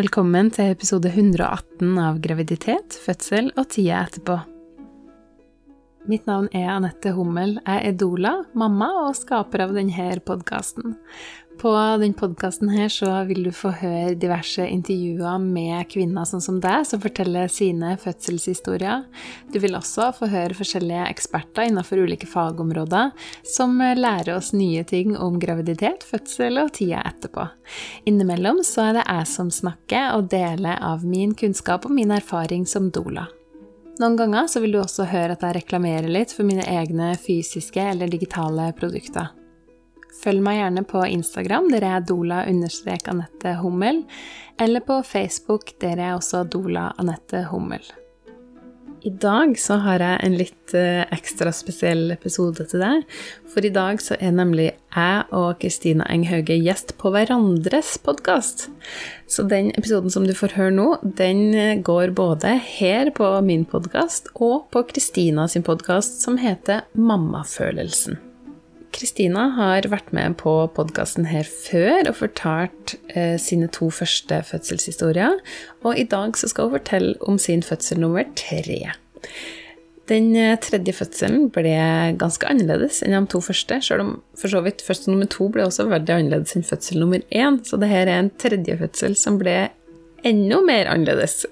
Velkommen til episode 118 av Graviditet, fødsel og tida etterpå. Mitt navn er Anette Hummel. Jeg er Dola, mamma og skaper av denne podkasten. På denne podkasten vil du få høre diverse intervjuer med kvinner sånn som deg, som forteller sine fødselshistorier. Du vil også få høre forskjellige eksperter innenfor ulike fagområder som lærer oss nye ting om graviditet, fødsel og tida etterpå. Innimellom så er det jeg som snakker og deler av min kunnskap og min erfaring som doula. Noen ganger så vil du også høre at jeg reklamerer litt for mine egne fysiske eller digitale produkter. Følg meg gjerne på Instagram, der jeg er dola-anette Hummel, eller på Facebook, der jeg også Dola Anette Hummel. I dag så har jeg en litt eh, ekstra spesiell episode til deg. For i dag så er nemlig jeg og Kristina Enghauge gjest på hverandres podkast. Så den episoden som du får høre nå, den eh, går både her på min podkast og på Kristina sin podkast som heter Mammafølelsen. Kristina har vært med på podkasten her før og fortalt eh, sine to første fødselshistorier. Og i dag skal hun fortelle om sin fødsel nummer tre. Den eh, tredje fødselen ble ganske annerledes enn de to første, selv om for så vidt fødsel nummer to ble også veldig annerledes enn fødsel nummer én. Så det her er en tredje fødsel som ble enda mer annerledes.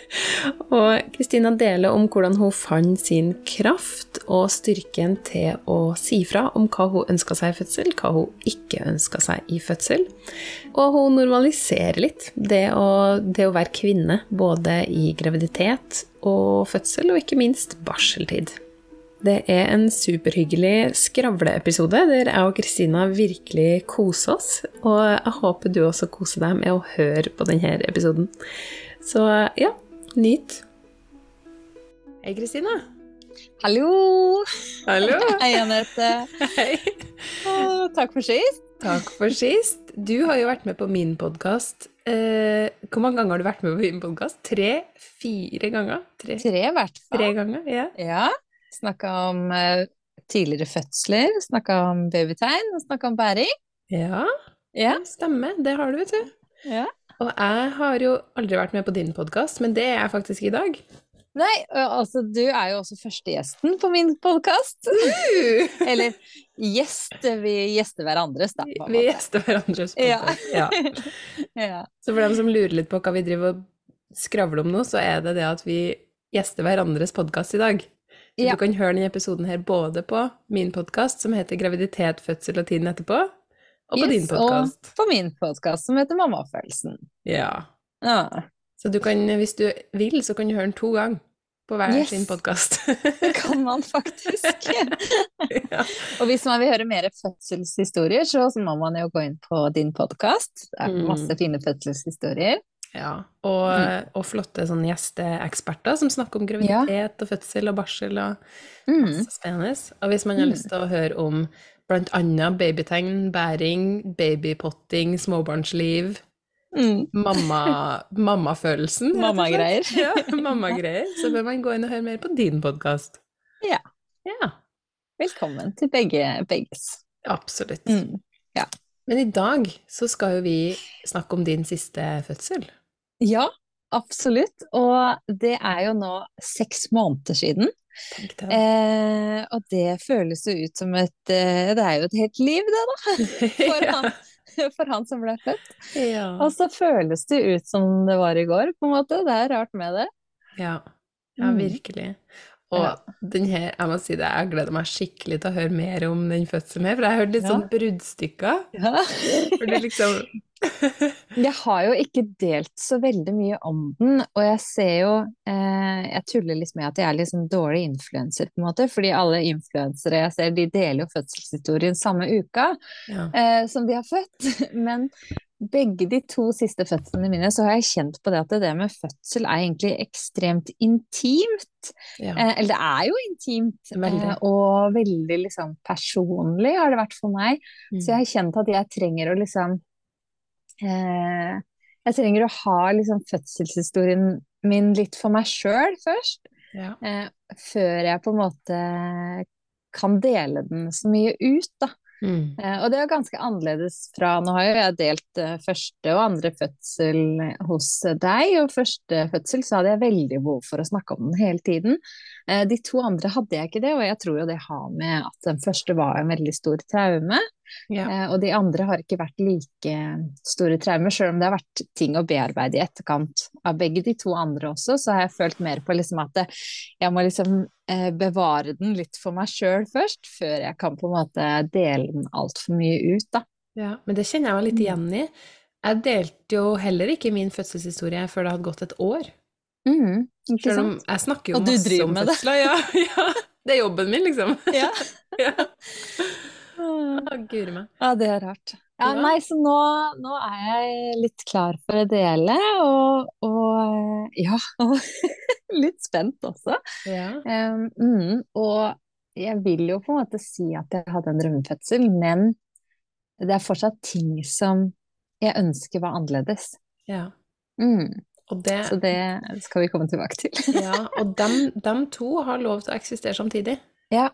og Kristina deler om hvordan hun fant sin kraft og styrken til å si fra om hva hun ønska seg i fødsel, hva hun ikke ønska seg i fødsel. Og hun normaliserer litt det å, det å være kvinne, både i graviditet og fødsel, og ikke minst barseltid. Det er en superhyggelig skravleepisode der jeg og Kristina virkelig koser oss. Og jeg håper du også koser deg med å høre på denne episoden. Så ja, nyt. Hei, Kristina. Hallo! Hallo. Hei, Anette. Hei. takk for sist. Takk for sist. Du har jo vært med på min podkast. Eh, hvor mange ganger har du vært med på min podkast? Tre? Fire ganger? Tre, Tre i hvert fall. Tre ganger, ja. ja. Snakka om uh, tidligere fødsler, snakka om babytegn og snakka om bæring. Ja, ja, stemmer. Det har du, vet du. Ja. Og jeg har jo aldri vært med på din podkast, men det er jeg faktisk i dag. Nei, altså du er jo også førstegjesten på min podkast. Uh! Eller gjest, vi gjester hverandres, da. Vi gjester hverandres podkast, ja. ja. Så for dem som lurer litt på hva vi driver og skravler om nå, så er det det at vi gjester hverandres podkast i dag. Ja. du kan høre denne episoden her både på min podkast, som heter 'Graviditet, fødsel og tiden etterpå', og på yes, din podkast. Og på min podkast, som heter 'Mammafølelsen'. Ja. ja. Så du kan, hvis du vil, så kan du høre den to ganger på hver yes. sin podkast. det kan man faktisk. ja. Og hvis man vil høre mer fødselshistorier, så må man jo gå inn på din podkast. Det er masse mm. fine fødselshistorier. Ja, og, mm. og flotte sånn gjesteeksperter som snakker om graviditet ja. og fødsel og barsel og mm. masse spennende. Og hvis man har mm. lyst til å høre om annet babytegn, bæring, babypotting, småbarnsliv, mm. mamma, mammafølelsen Mammagreier. ja, mammagreier. Så bør man gå inn og høre mer på din podkast. Ja. ja. Velkommen til begge, begges. Absolutt. Mm. Ja. Men i dag så skal jo vi snakke om din siste fødsel. Ja, absolutt. Og det er jo nå seks måneder siden. Eh, og det føles jo ut som et eh, Det er jo et helt liv, det, da. For, ja. han, for han, som ble født. Ja. Og så føles det ut som det var i går, på en måte. Det er rart med det. Ja, ja mm. virkelig. Og den her, jeg må si det, jeg gleder meg skikkelig til å høre mer om den fødselen her, for jeg har hørt litt ja. sånn bruddstykker. Ja. for det liksom Jeg har jo ikke delt så veldig mye om den, og jeg ser jo eh, Jeg tuller litt med at jeg er litt sånn dårlig influenser, på en måte, fordi alle influensere jeg ser, de deler jo fødselshistorien samme uka ja. eh, som de har født. Men begge de to siste fødslene mine, så har jeg kjent på det at det med fødsel er egentlig ekstremt intimt. Ja. Eh, eller det er jo intimt, veldig. Eh, og veldig liksom personlig har det vært for meg. Mm. Så jeg har kjent at jeg trenger å liksom eh, Jeg trenger å ha liksom fødselshistorien min litt for meg sjøl først. Ja. Eh, før jeg på en måte kan dele den så mye ut, da. Mm. Uh, og det er ganske annerledes fra Nå har jo jeg delt første og andre fødsel hos deg, og første fødsel så hadde jeg veldig behov for å snakke om den hele tiden. De to andre hadde jeg ikke det, og jeg tror jo det har med at den første var en veldig stor traume. Ja. Eh, og de andre har ikke vært like store traumer, selv om det har vært ting å bearbeide i etterkant. Av begge de to andre også, så har jeg følt mer på liksom at jeg må liksom eh, bevare den litt for meg sjøl først, før jeg kan på en måte dele den altfor mye ut, da. Ja, men det kjenner jeg meg litt igjen i. Jeg delte jo heller ikke min fødselshistorie før det hadde gått et år. Mm, Selv om jeg snakker jo masse om fødsler. Ja, ja, det er jobben min, liksom. Ja. ja. Ja, det er rart. Ja, nei, så nå, nå, er jeg litt klar for å dele, og, og ja, og litt spent også. Ja. Um, og jeg vil jo på en måte si at jeg hadde en drømmefødsel, men det er fortsatt ting som jeg ønsker var annerledes. Ja. Mm. Det, så det skal vi komme tilbake til. ja, og dem, dem, to har lov til å eksistere samtidig. Ja.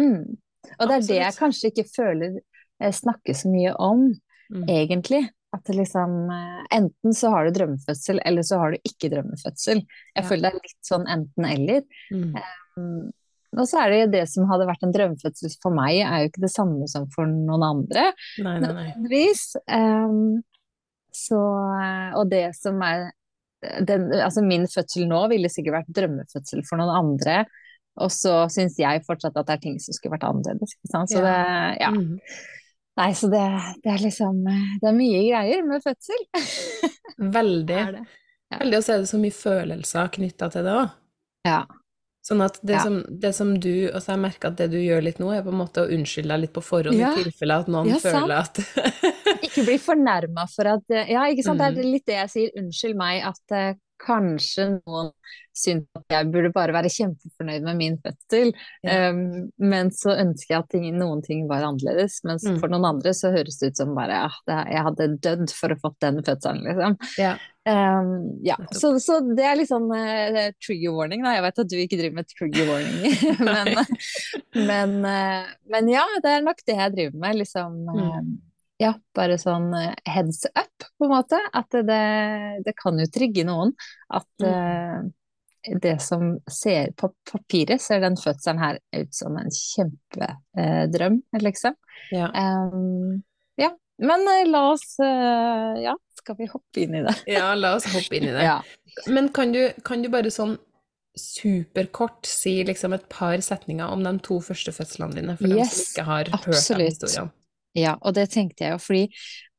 Mm. Og det er det jeg kanskje ikke føler jeg snakker så mye om, mm. egentlig. At det liksom eh, Enten så har du drømmefødsel, eller så har du ikke drømmefødsel. Jeg ja. føler det er litt sånn enten-eller. Mm. Um, og så er det jo det som hadde vært en drømmefødsel for meg, er jo ikke det samme som for noen andre. Nei, nei, nei. Um, så, og det som er den, altså min fødsel nå ville sikkert vært drømmefødsel for noen andre. Og så syns jeg fortsatt at det er ting som skulle vært annerledes. Så ja. det, ja. Mm. Nei, så det, det, er liksom Det er mye greier med fødsel. Veldig. Det. Ja. Veldig, og så er det så mye følelser knytta til det òg. Ja. Sånn at det, ja. som, det som du Altså, jeg merker at det du gjør litt nå, er på en måte å unnskylde deg litt på forhånd ja. i tilfelle at noen føler at Ikke bli fornærma for at Ja, ikke sant. Mm. Det er mm. litt det jeg sier. Unnskyld meg at uh, kanskje noen syns at jeg burde bare være kjempefornøyd med min fødsel. Ja. Um, men så ønsker jeg at ting, noen ting var annerledes. Mens mm. for noen andre så høres det ut som bare ja, det, jeg hadde dødd for å fått den fødselen, liksom. Ja. Um, ja. Så, så, det er litt sånn uh, trigger warning, da. Jeg vet at du ikke driver med trigger warning, men, men, uh, men, ja, det er nok det jeg driver med. Liksom mm ja, bare sånn heads up, på en måte. At det, det kan jo trigge noen. At mm det som ser På papiret ser den fødselen her ut som en kjempedrøm, uh, liksom. Ja. Um, ja. Men uh, la oss uh, Ja, skal vi hoppe inn i det? ja, la oss hoppe inn i det. ja. Men kan du, kan du, bare sånn superkort si liksom et par setninger om de to første fødslene dine, for yes, dem som ikke har absolutt. hørt den historien? Ja, og det tenkte jeg jo fordi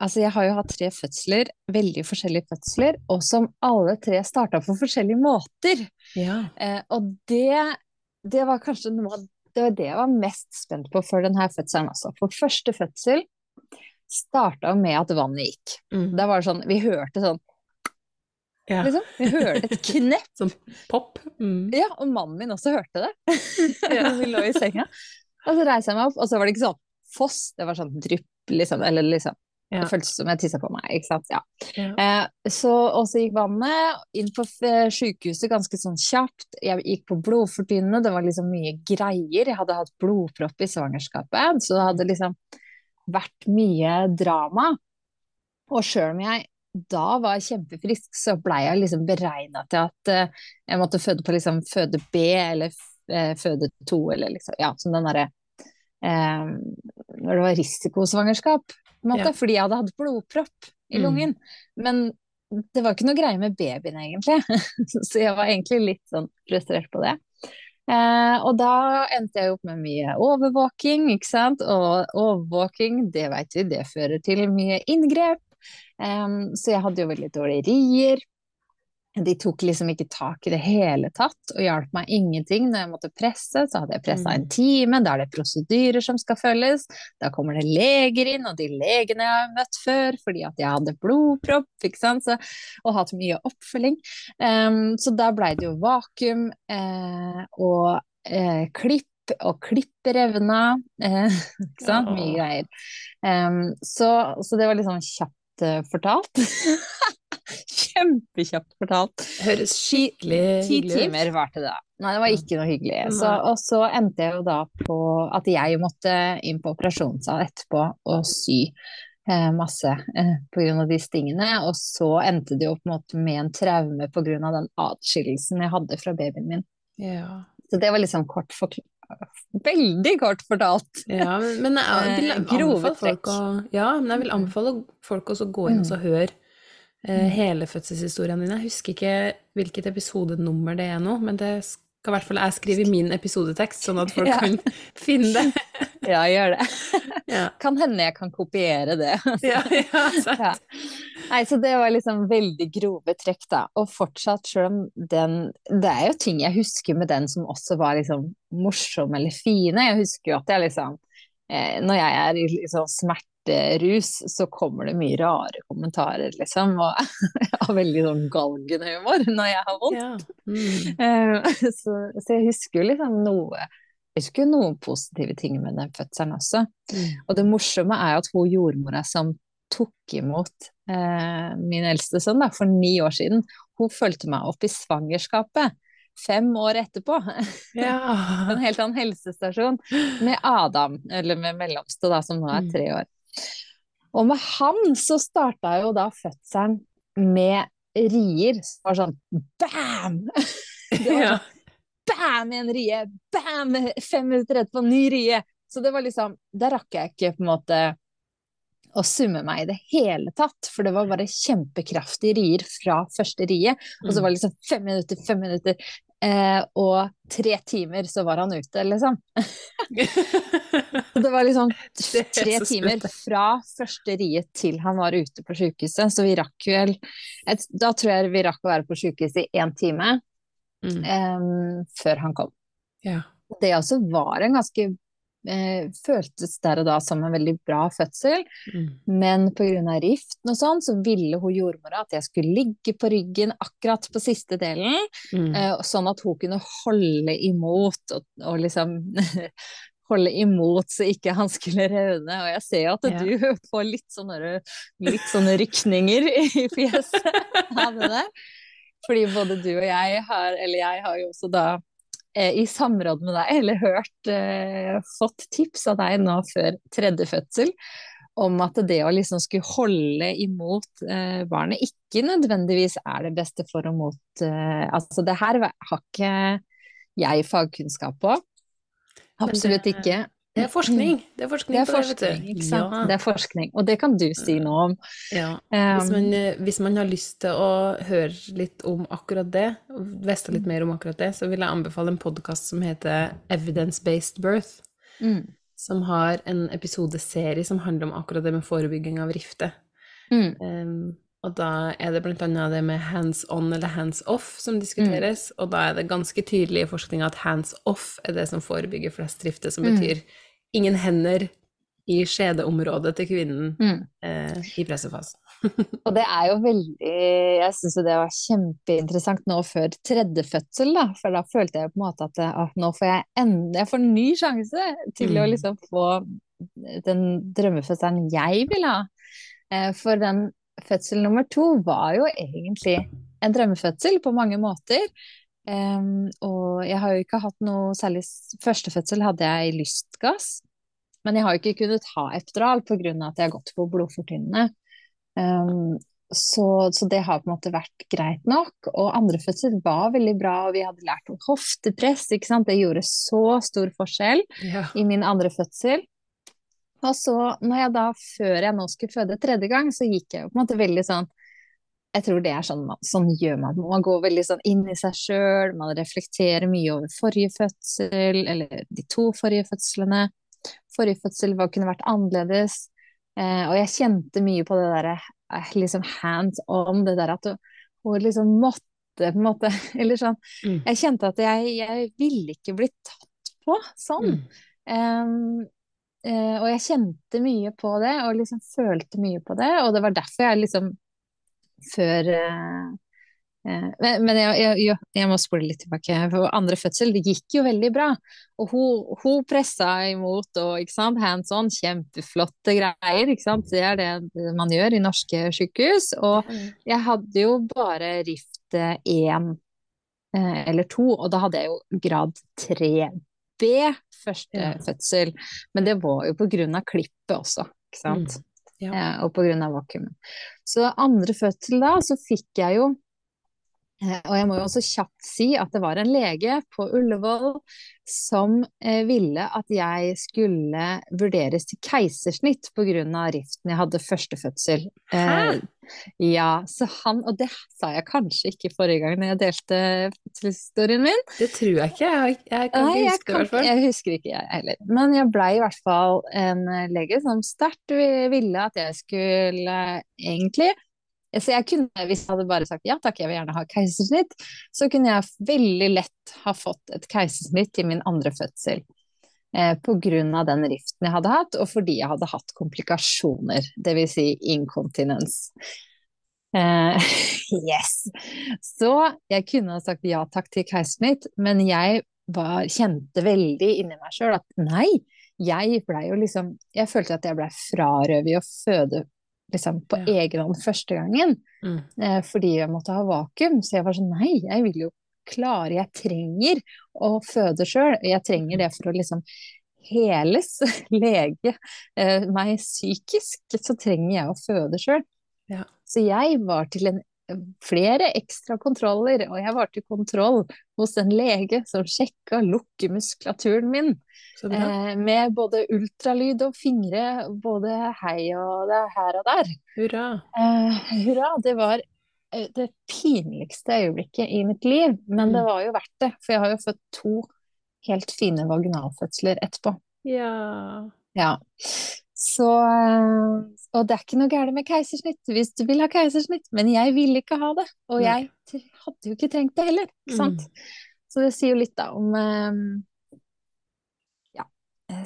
altså jeg har jo hatt tre fødsler, veldig forskjellige fødsler, og som alle tre starta på forskjellige måter. Ja. Eh, og det, det, var kanskje noe det var det jeg var mest spent på før denne fødselen også. For første fødsel starta med at vannet gikk. Mm. Da var det sånn, vi hørte sånn ja. Liksom. Vi hørte et knepp. Sånn pop. Mm. Ja, og mannen min også hørte det. Ja. vi lå i senga. Og så reiste jeg meg opp, og så var det ikke sånn foss, det var sånn drypp, liksom. Eller liksom ja. Det føltes som jeg tissa på meg, ikke sant. Ja. ja. Eh, så, og så gikk vannet inn på sykehuset ganske sånn kjapt. Jeg gikk på blodfortynnende, det var liksom mye greier. Jeg hadde hatt blodpropp i svangerskapet, så det hadde liksom vært mye drama. Og sjøl om jeg da var kjempefrisk, så blei jeg liksom beregna til at uh, jeg måtte føde på liksom føde B eller uh, føde to, eller liksom Ja, som den derre eh, når det var risikosvangerskap, ja. fordi jeg hadde hatt blodpropp i mm. lungen. Mm. Men det var ikke noe greie med babyen, egentlig. så jeg var egentlig litt sånn frustrert på det. Eh, og da endte jeg opp med mye overvåking, ikke sant. Og overvåking, det vet vi, det fører til mye inngrep. Um, så jeg hadde jo veldig dårlige rier. De tok liksom ikke tak i det hele tatt og hjalp meg ingenting når jeg måtte presse. Så hadde jeg pressa en mm. time, da er det prosedyrer som skal følges. Da kommer det leger inn, og de legene jeg har møtt før fordi at jeg hadde blodpropp? Så, og hatt mye oppfølging. Um, så da blei det jo vakuum eh, og eh, klipp og klipper revna. Eh, ikke sant? Mye greier. Um, så, så, det var liksom kjapt kjapt uh, fortalt. Kjempekjapt fortalt. Høres skikkelig hyggelig ut. Ti timer varte det. Nei, det var ikke noe hyggelig. Så, og så endte jeg jo da på at jeg måtte inn på operasjonssal etterpå og sy eh, masse eh, pga. de stingene. Og så endte det jo på en måte med en traume pga. den atskillelsen jeg hadde fra babyen min. Ja. Så det var liksom kort forklart. Veldig kort fortalt. Ja, men, jeg vil Eh, anbefale folk å, ja, men jeg vil anbefale folk å gå inn og høre eh, hele fødselshistorien din. Jeg husker ikke hvilket episodenummer det er nå, men det skal i hvert fall jeg skrive min episodetekst, sånn at folk Ja. kan finne det. Ja, gjør det. Ja, Kan hende jeg kan kopiere det. ja, ja sant. Ja. Nei, så det var liksom veldig grove trekk, da. Og fortsatt, sjøl om den Det er jo ting jeg husker med den som også var liksom morsomme eller fine. Jeg husker jo at jeg liksom eh, Når jeg er i liksom smerterus, så kommer det mye rare kommentarer, liksom. Og jeg har veldig sånn galgenhumor når jeg har vondt. Ja. Mm. Så, så jeg husker jo liksom noe Jeg husker noen positive ting med den fødselen også. Mm. Og det morsomme er at hun jordmora som tok imot eh, min eldste sønn da, for ni år siden, hun fulgte meg opp i svangerskapet fem år etterpå. Ja. en helt annen helsestasjon med Adam, eller med mellomste da, som nå er Mm. tre år. Og med han så starta jo da fødselen med rier som var sånn bam! Det var ja. bam, en rie, bam, fem minutter etterpå, ny rie. Så det var liksom, der rakk jeg ikke på en måte å summe meg i det hele tatt, for det var bare kjempekraftige rier fra første rie, og så var det liksom fem minutter, fem minutter, eh, og tre timer så var han ute, liksom. Det var liksom tre timer fra første riet til han var ute på sykehuset, så vi rakk vel, da tror jeg vi rakk å være på sykehuset i én time, Mm. eh, før han kom. Ja. Det også var en ganske eh, Føltes der og da som en veldig bra fødsel, Mm. men pga. riften og sånn, så ville hun jordmora at jeg skulle ligge på ryggen akkurat på siste delen, Mm. eh, sånn at hun kunne holde imot og, og liksom Holde imot så ikke han skulle revne. Og jeg ser jo at Ja. du får litt sånne, litt sånne rykninger i fjeset av det der. Fordi både du og jeg har, eller jeg har jo også da i samråd med deg, eller hørt, eh, fått tips av deg nå før tredje fødsel, om at det å liksom skulle holde imot eh, barnet ikke nødvendigvis er det beste for og mot eh, Altså det her har ikke jeg fagkunnskap på. Absolutt ikke. Det er forskning. Det er forskning, Det er på det, vet du. Ja. Det er forskning, og det kan du si noe om. Ja. Hvis Um, man, eh, hvis man har lyst til å høre litt om akkurat det, vite litt mer om akkurat det, så vil jeg anbefale en podkast som heter Evidence-Based Birth, mm, som har en episodeserie som handler om akkurat det med forebygging av rifte. mm, Um, og da er det annet det med hands on eller hands off som diskuteres, og da er det ganske tydelig i forskninga at hands off er det som forebygger flest rifter, som Mm. Ingen hender i skjedeområdet til kvinnen mm. eh, i pressefasen. Og det er jo veldig Jeg syns jo det var kjempeinteressant nå før tredje fødsel, da. For da følte jeg på en måte at ah, nå får jeg enda Jeg får en ny sjanse til å Mm. liksom få den drømmefødselen jeg vil ha. Eh, For den fødsel nummer to var jo egentlig en drømmefødsel på mange måter. Em, og jeg har jo ikke hatt noe særlig Førstefødsel hadde jeg lystgass, men jeg har jo ikke kunnet ha epidural pga. at jeg har gått på blodfortynnende. Um, så, så det har på en måte vært greit nok. Og andrefødsel var veldig bra, og vi hadde lært om hoftepress, ikke sant. Det gjorde så stor forskjell Ja. i min andre fødsel. Og så, når jeg da, før jeg nå skulle føde tredje gang, så gikk jeg jo på en måte veldig sånn Jeg tror det er sånn man, sånn gjør man. Man går veldig sånn inn i seg sjøl, man reflekterer mye over forrige fødsel, eller de to forrige fødslene. Forrige fødsel var, kunne vært annerledes. Eh, og jeg kjente mye på det derre eh, liksom hands on, det der at hun liksom måtte på en måte Eller sånn Mm. Jeg kjente at jeg, jeg ville ikke bli tatt på sånn. Mm. Um, uh, og jeg kjente mye på det, og liksom følte mye på det, og det var derfor jeg liksom før, eh, Eh, men jeg, jeg, jeg, må spole litt tilbake. For andre fødsel det gikk jo veldig bra. Og hun, hun pressa imot og ikke sant, hands on, kjempeflotte greier. ikke sant? Det er det man gjør i norske sykehus. Og jeg hadde jo bare rift én eh, eller to, og da hadde jeg jo grad 3B første ja. fødsel. Men det var jo på grunn av klippet også, ikke sant. Ja. Ja, og av vakuumet. Så andre fødsel da, så fikk jeg jo Eh, og jeg må jo også kjapt si at det var en lege på Ullevål som eh, ville at jeg skulle vurderes til keisersnitt pga. riften jeg hadde første fødsel. Hæ? Eh, ja, så han, og det sa jeg kanskje ikke forrige gang når jeg delte fødselshistorien min. Det tror jeg ikke, jeg, jeg kan ikke huske det i hvert fall. Jeg husker ikke jeg heller. Men jeg blei i hvert fall en lege som sterkt ville at jeg skulle egentlig så jeg kunne, hvis jeg hadde bare sagt ja takk, jeg vil gjerne ha keisersnitt, så kunne jeg veldig lett ha fått et keisersnitt til min andre fødsel. Eh, av den riften jeg hadde hatt, og fordi jeg hadde hatt komplikasjoner, dvs. Si inkontinens. Eh, yes! Så jeg kunne ha sagt ja takk til keisersnitt, men jeg var, kjente veldig inni meg sjøl at nei, jeg blei jo liksom Jeg følte at jeg blei frarøvet å føde liksom på ja. egen hånd første gangen. Mm. Eh, fordi jeg måtte ha vakuum. Så jeg var sånn nei, jeg vil jo klare Jeg trenger å føde sjøl. Jeg trenger det for å liksom heles, lege eh, meg psykisk. Så trenger jeg å føde sjøl. Ja. Så jeg var til en flere ekstra kontroller, og jeg var til kontroll hos en lege som sjekka lukkemuskulaturen min. Eh, med både ultralyd og fingre, både hei og det her og der. Hurra. Eh, hurra. Det var eh, det pinligste øyeblikket i mitt liv, men mm. det var jo verdt det. For jeg har jo født to helt fine vaginalfødsler etterpå. Ja. ja. Så eh, Og det er ikke noe galt med keisersnitt hvis du vil ha keisersnitt, men jeg ville ikke ha det. Og jeg hadde jo ikke trengt det heller, ikke sant. Mm. Så det sier jo litt da om um, Ja,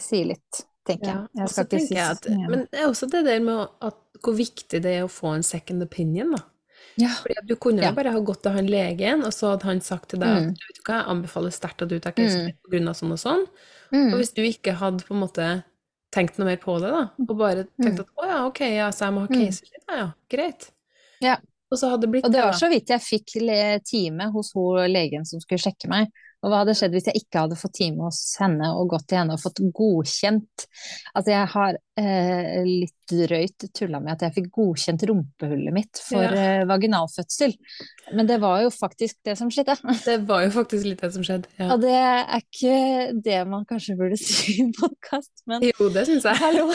sier litt, tenker jeg. jeg skal ikke si at, Men det er også det der med at, hvor viktig det er å få en second opinion, da. Ja. Fordi Du kunne jo ja. bare ha gått til han legen, og så hadde han sagt til deg mm. at du vet hva, jeg anbefaler sterkt at du tar keisersnitt mm. pga. sånn og sånn. Mm. Og hvis du ikke hadde på en måte tenkt noe mer på det, da, og bare tenkt mm. at å ja, ok, ja, så jeg må ha mm. keisersnitt, ja ja, greit. Ja. Og så hadde det blitt Og det var så vidt jeg fikk time hos hun legen som skulle sjekke meg. Og hva hadde skjedd hvis jeg ikke hadde fått time hos henne og gått til henne og fått godkjent Altså jeg har eh, litt drøyt tulla med at jeg fikk godkjent rumpehullet mitt for ja. eh, vaginalfødsel. Men det var jo faktisk det som skjedde. Det var jo faktisk litt det som skjedde, ja. Og det er ikke det man kanskje burde si i en podkast, men Jo, det syns jeg. Hallo.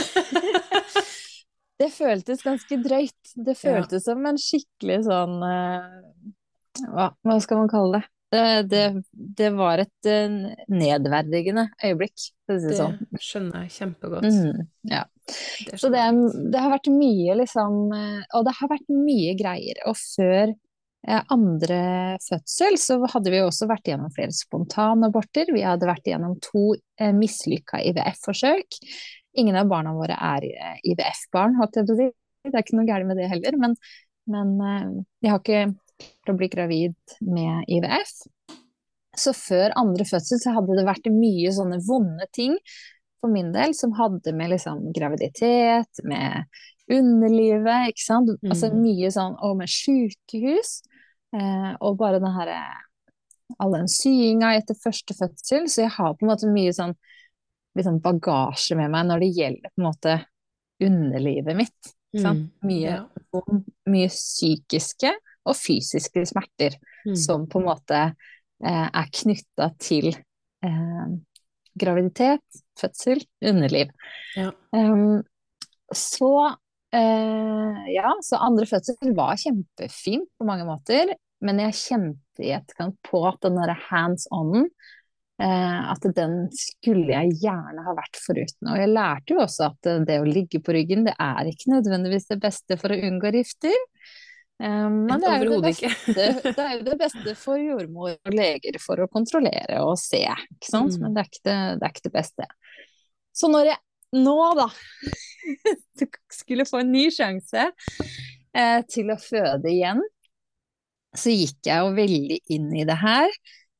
det føltes ganske drøyt. Det føltes ja. som en skikkelig sånn eh, hva, hva skal man kalle det? Det, det, det, var et uh, nedverdigende øyeblikk, for å si det sånn. Det skjønner jeg kjempegodt. Mm, ja. Det så det, det, har vært mye, liksom eh, Og det har vært mye greier. Og før eh, andre fødsel så hadde vi også vært gjennom flere spontanaborter. Vi hadde vært gjennom to eh, mislykka IVF-forsøk. Ingen av barna våre er eh, IVF-barn, holdt jeg på å si. Det er ikke noe galt med det heller, men, men eh, jeg har ikke for å bli gravid med IVF. Så før andre fødsel så hadde det vært mye sånne vonde ting for min del som hadde med liksom graviditet, med underlivet, ikke sant. Altså mm. Altså mye sånn, og med sykehus. Eh, og bare den herre All den syinga etter første fødsel. Så jeg har på en måte mye sånn liksom bagasje med meg når det gjelder på en måte underlivet mitt. Mm. Mye, ja. mye psykiske og fysiske smerter mm. som på en måte eh, er knytta til eh, graviditet, fødsel, underliv. Ja. Um, så eh, ja, så andre fødsel var kjempefint på mange måter, men jeg kjente i etterkant på at den derre hands on eh, at den skulle jeg gjerne ha vært foruten. Og jeg lærte jo også at det å ligge på ryggen, det er ikke nødvendigvis det beste for å unngå rifter. Um, men det er, jo det, beste, det er jo det beste for jordmor og leger for å kontrollere og se, ikke sant. Mm. Men det er ikke det, det er ikke det, beste. Så når jeg nå, da, skulle få en ny sjanse eh, til å føde igjen, så gikk jeg jo veldig inn i det her.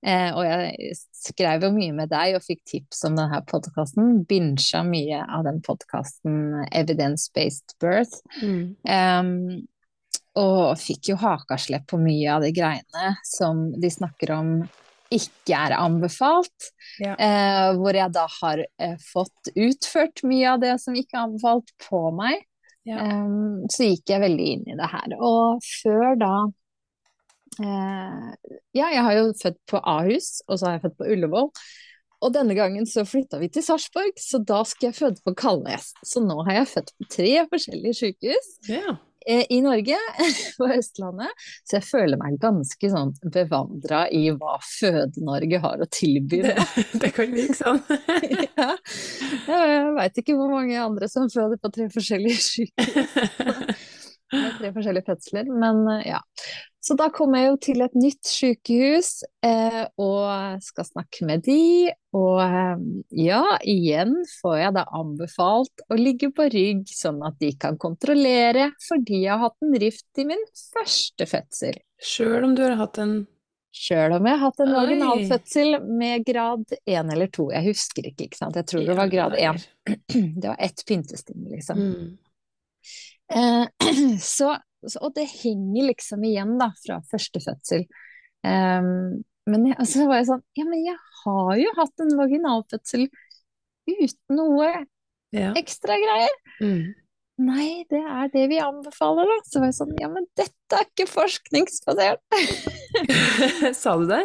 Eh, og jeg skrev jo mye med deg og fikk tips om denne podkasten. Binsja mye av den podkasten Evidence-Based Birth. Mm. Um, og fikk jo hakaslepp på mye av de greiene som de snakker om ikke er anbefalt. Ja. Eh, hvor jeg da har eh, fått utført mye av det som ikke er anbefalt, på meg. Ja. Eh, så gikk jeg veldig inn i det her. Og før da eh, Ja, jeg har jo født på Ahus, og så har jeg født på Ullevål. Og denne gangen så flytta vi til Sarpsborg, så da skal jeg føde på Kalnes. Så nå har jeg født på tre forskjellige sykehus. Ja. Eh, i Norge, på Østlandet. Så jeg føler meg ganske sånn bevandra i hva Føde-Norge har å tilby. Det, det kan virke sånn. ja. Jeg veit ikke hvor mange andre som føder på tre forskjellige sykehus. tre forskjellige fødsler, men eh, ja. Så da kommer jeg jo til et nytt sykehus eh, og skal snakke med de. Og eh, ja, igjen får jeg da anbefalt å ligge på rygg, sånn at de kan kontrollere, fordi jeg har hatt en rift i min første fødsel. Sjøl om du har hatt en Sjøl om jeg har hatt en originalfødsel med grad én eller to. Jeg husker ikke, ikke sant. Jeg tror det var grad én. Det var ett pyntesting, liksom. Mm. Eh, så, og det henger liksom igjen da, fra første fødsel. Um, men jeg, altså, var jeg sånn Ja, men jeg har jo hatt en vaginalfødsel uten noe ja. ekstra greier. Mm. Nei, det er det vi anbefaler, da. Så var jeg sånn Ja, men dette er ikke forskningsbasert. Sa du det?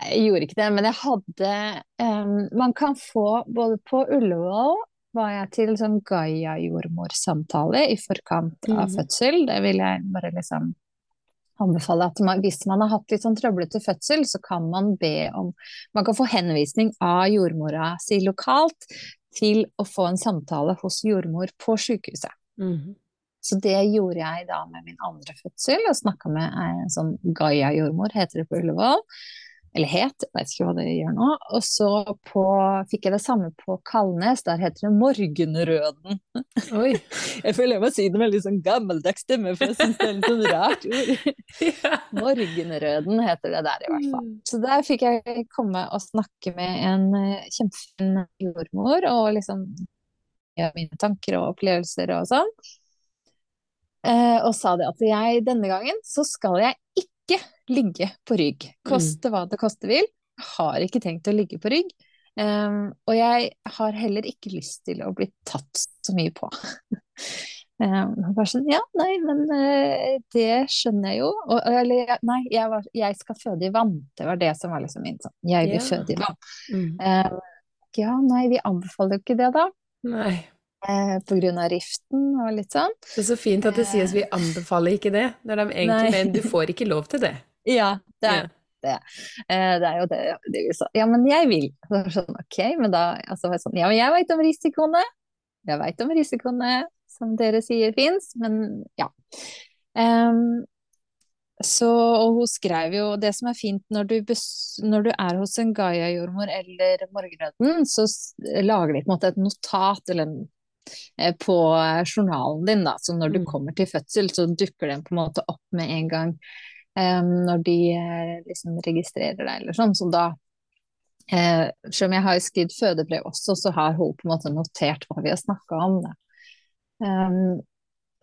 Jeg gjorde ikke det, men jeg hadde um, Man kan få både på Ullevål var jeg til sånn Gaia-jordmorsamtale i forkant av mm. fødsel. Det vil jeg bare liksom anbefale at man, hvis man har hatt litt sånn trøblete fødsel, så kan man be om Man kan få henvisning av jordmora si lokalt til å få en samtale hos jordmor på sykehuset. Mm. Så det gjorde jeg da med min andre fødsel, og snakka med en sånn Gaia-jordmor, heter det på Ullevål eller het, jeg vet ikke hva det gjør nå. Og så på, fikk jeg det samme på Kalnes, der heter det Morgenrøden. Oi. Jeg føler jeg må si det med litt sånn gammeldags stemme, for jeg syns det er litt sånn rart ord. ja. Morgenrøden heter det der, i hvert fall. Mm. Så der fikk jeg komme og snakke med en eh, kjempefin jordmor, og liksom mine tanker og opplevelser og sånn. Eh, og sa det at jeg denne gangen så skal jeg ikke ligge på rygg. Koste mm. hva det koste vil. Har ikke tenkt å ligge på rygg. Um, og jeg har heller ikke lyst til å bli tatt så mye på. um, bare sånn, ja, nei, men uh, det skjønner jeg jo. Og, eller nei, jeg, var, jeg, skal føde i vann. Det var det som var liksom min sånn. Jeg vil yeah. føde i vann. Mm. Um, ja, nei, vi anbefaler jo ikke det, da. Nei. Eh, på grunn av riften og litt sånn. Det er så fint at det sies vi anbefaler ikke det, når de egentlig mener du får ikke lov til det. Ja, det er ja. det. Eh, det er jo det, det vi sa. Ja, men jeg vil. Sånn, ok, men da altså, sånn, Ja, men jeg veit om risikoene. Jeg veit om risikoene som dere sier fins, men ja. Um, så, og hun skrev jo Det som er fint når du, når du er hos en Gaia-jordmor eller Morgenrøden, så lager de på en måte et notat eller eh, på journalen din. da, Så når du mm. kommer til fødsel, så dukker den på en måte opp med en gang um, når de liksom registrerer deg eller sånn. Så da uh, Selv om jeg har skrevet fødebrev også, så har hun på en måte notert hva vi har snakka om. Um,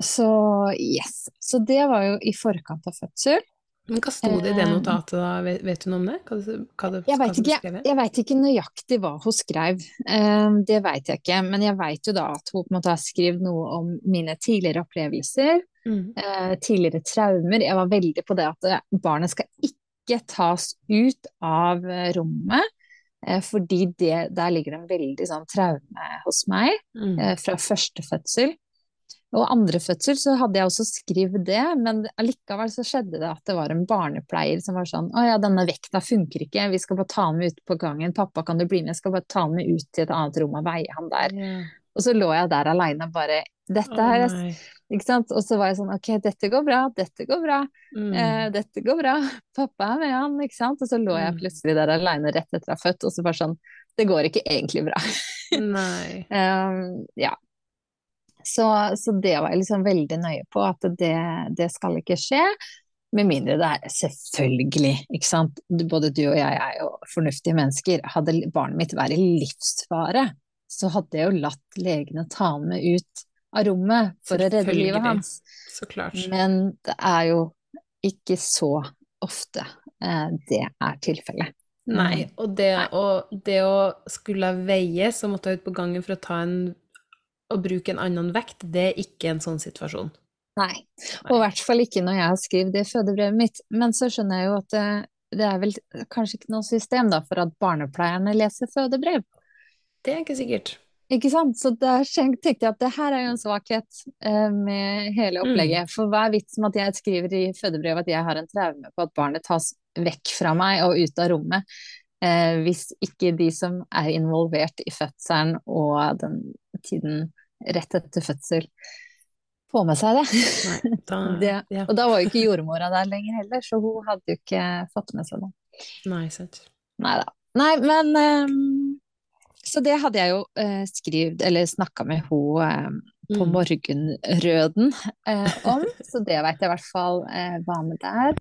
så yes. Så det var jo i forkant av fødsel. Men Hva sto det i det notatet, da? Vet, du noe om det? Hva, hva hva jeg veit ikke, ikke nøyaktig hva hun skrev. Um, det veit jeg ikke. Men jeg veit jo da at hun på en måte har skrevet noe om mine tidligere opplevelser. Mm. Eh, tidligere traumer. Jeg var veldig på det at eh, barnet skal ikke tas ut av eh, rommet. fordi det, der ligger det en veldig sånn traume hos meg mm. fra første fødsel. Og andre fødsel så hadde jeg også skrevet det, men allikevel så skjedde det at det var en barnepleier som var sånn Å ja, denne vekta funker ikke, vi skal bare ta den med ut på gangen. Pappa, kan du bli med? Jeg skal bare ta den med ut til et annet rom og veie han der. Mm. Og så lå jeg der aleine bare Dette her oh, Ikke sant? Og så var jeg sånn Ok, dette går bra, dette går bra, mm. eh, dette går bra. Pappa er med han, ikke sant? Og så lå jeg mm. plutselig der aleine rett etter å ha født, og så bare sånn Det går ikke egentlig bra. Nei. um, ja. Så, så, det var jeg liksom veldig nøye på, at det, det skal ikke skje. Med mindre det er selvfølgelig, ikke sant. Både du og jeg er jo fornuftige mennesker. Hadde barnet mitt vært i livsfare, så hadde jeg jo latt legene ta han med ut av rommet for å redde livet hans. Så klart. Men det er jo ikke så ofte eh, det er tilfellet. Nei, og det, og det å skulle veie, så måtte jeg ut på gangen for å ta en å bruke en annen vekt, det er ikke en sånn situasjon. Nei, og i hvert fall ikke når jeg har skrevet det i fødebrevet mitt. Men så skjønner jeg jo at det, det, er vel kanskje ikke noe system da for at barnepleierne leser fødebrev. Det er ikke sikkert. Ikke sant? Så der tenkte jeg at det her er jo en svakhet eh, med hele opplegget. Mm. For hva er vitsen med at jeg skriver i fødebrevet at jeg har en traume på at barnet tas vekk fra meg og ut av rommet, eh, hvis ikke de som er involvert i fødselen og den tiden rett etter fødsel får med seg det. Nei, da, det ja. Og da var jo ikke jordmora der lenger heller, så hun hadde jo ikke fått med seg det. Nei, sant. Nei da. Nei, men um, Så det hadde jeg jo uh, skrevet, eller snakka med hun uh, på mm. morgenrøden eh, om, så det veit jeg i hvert fall var med der.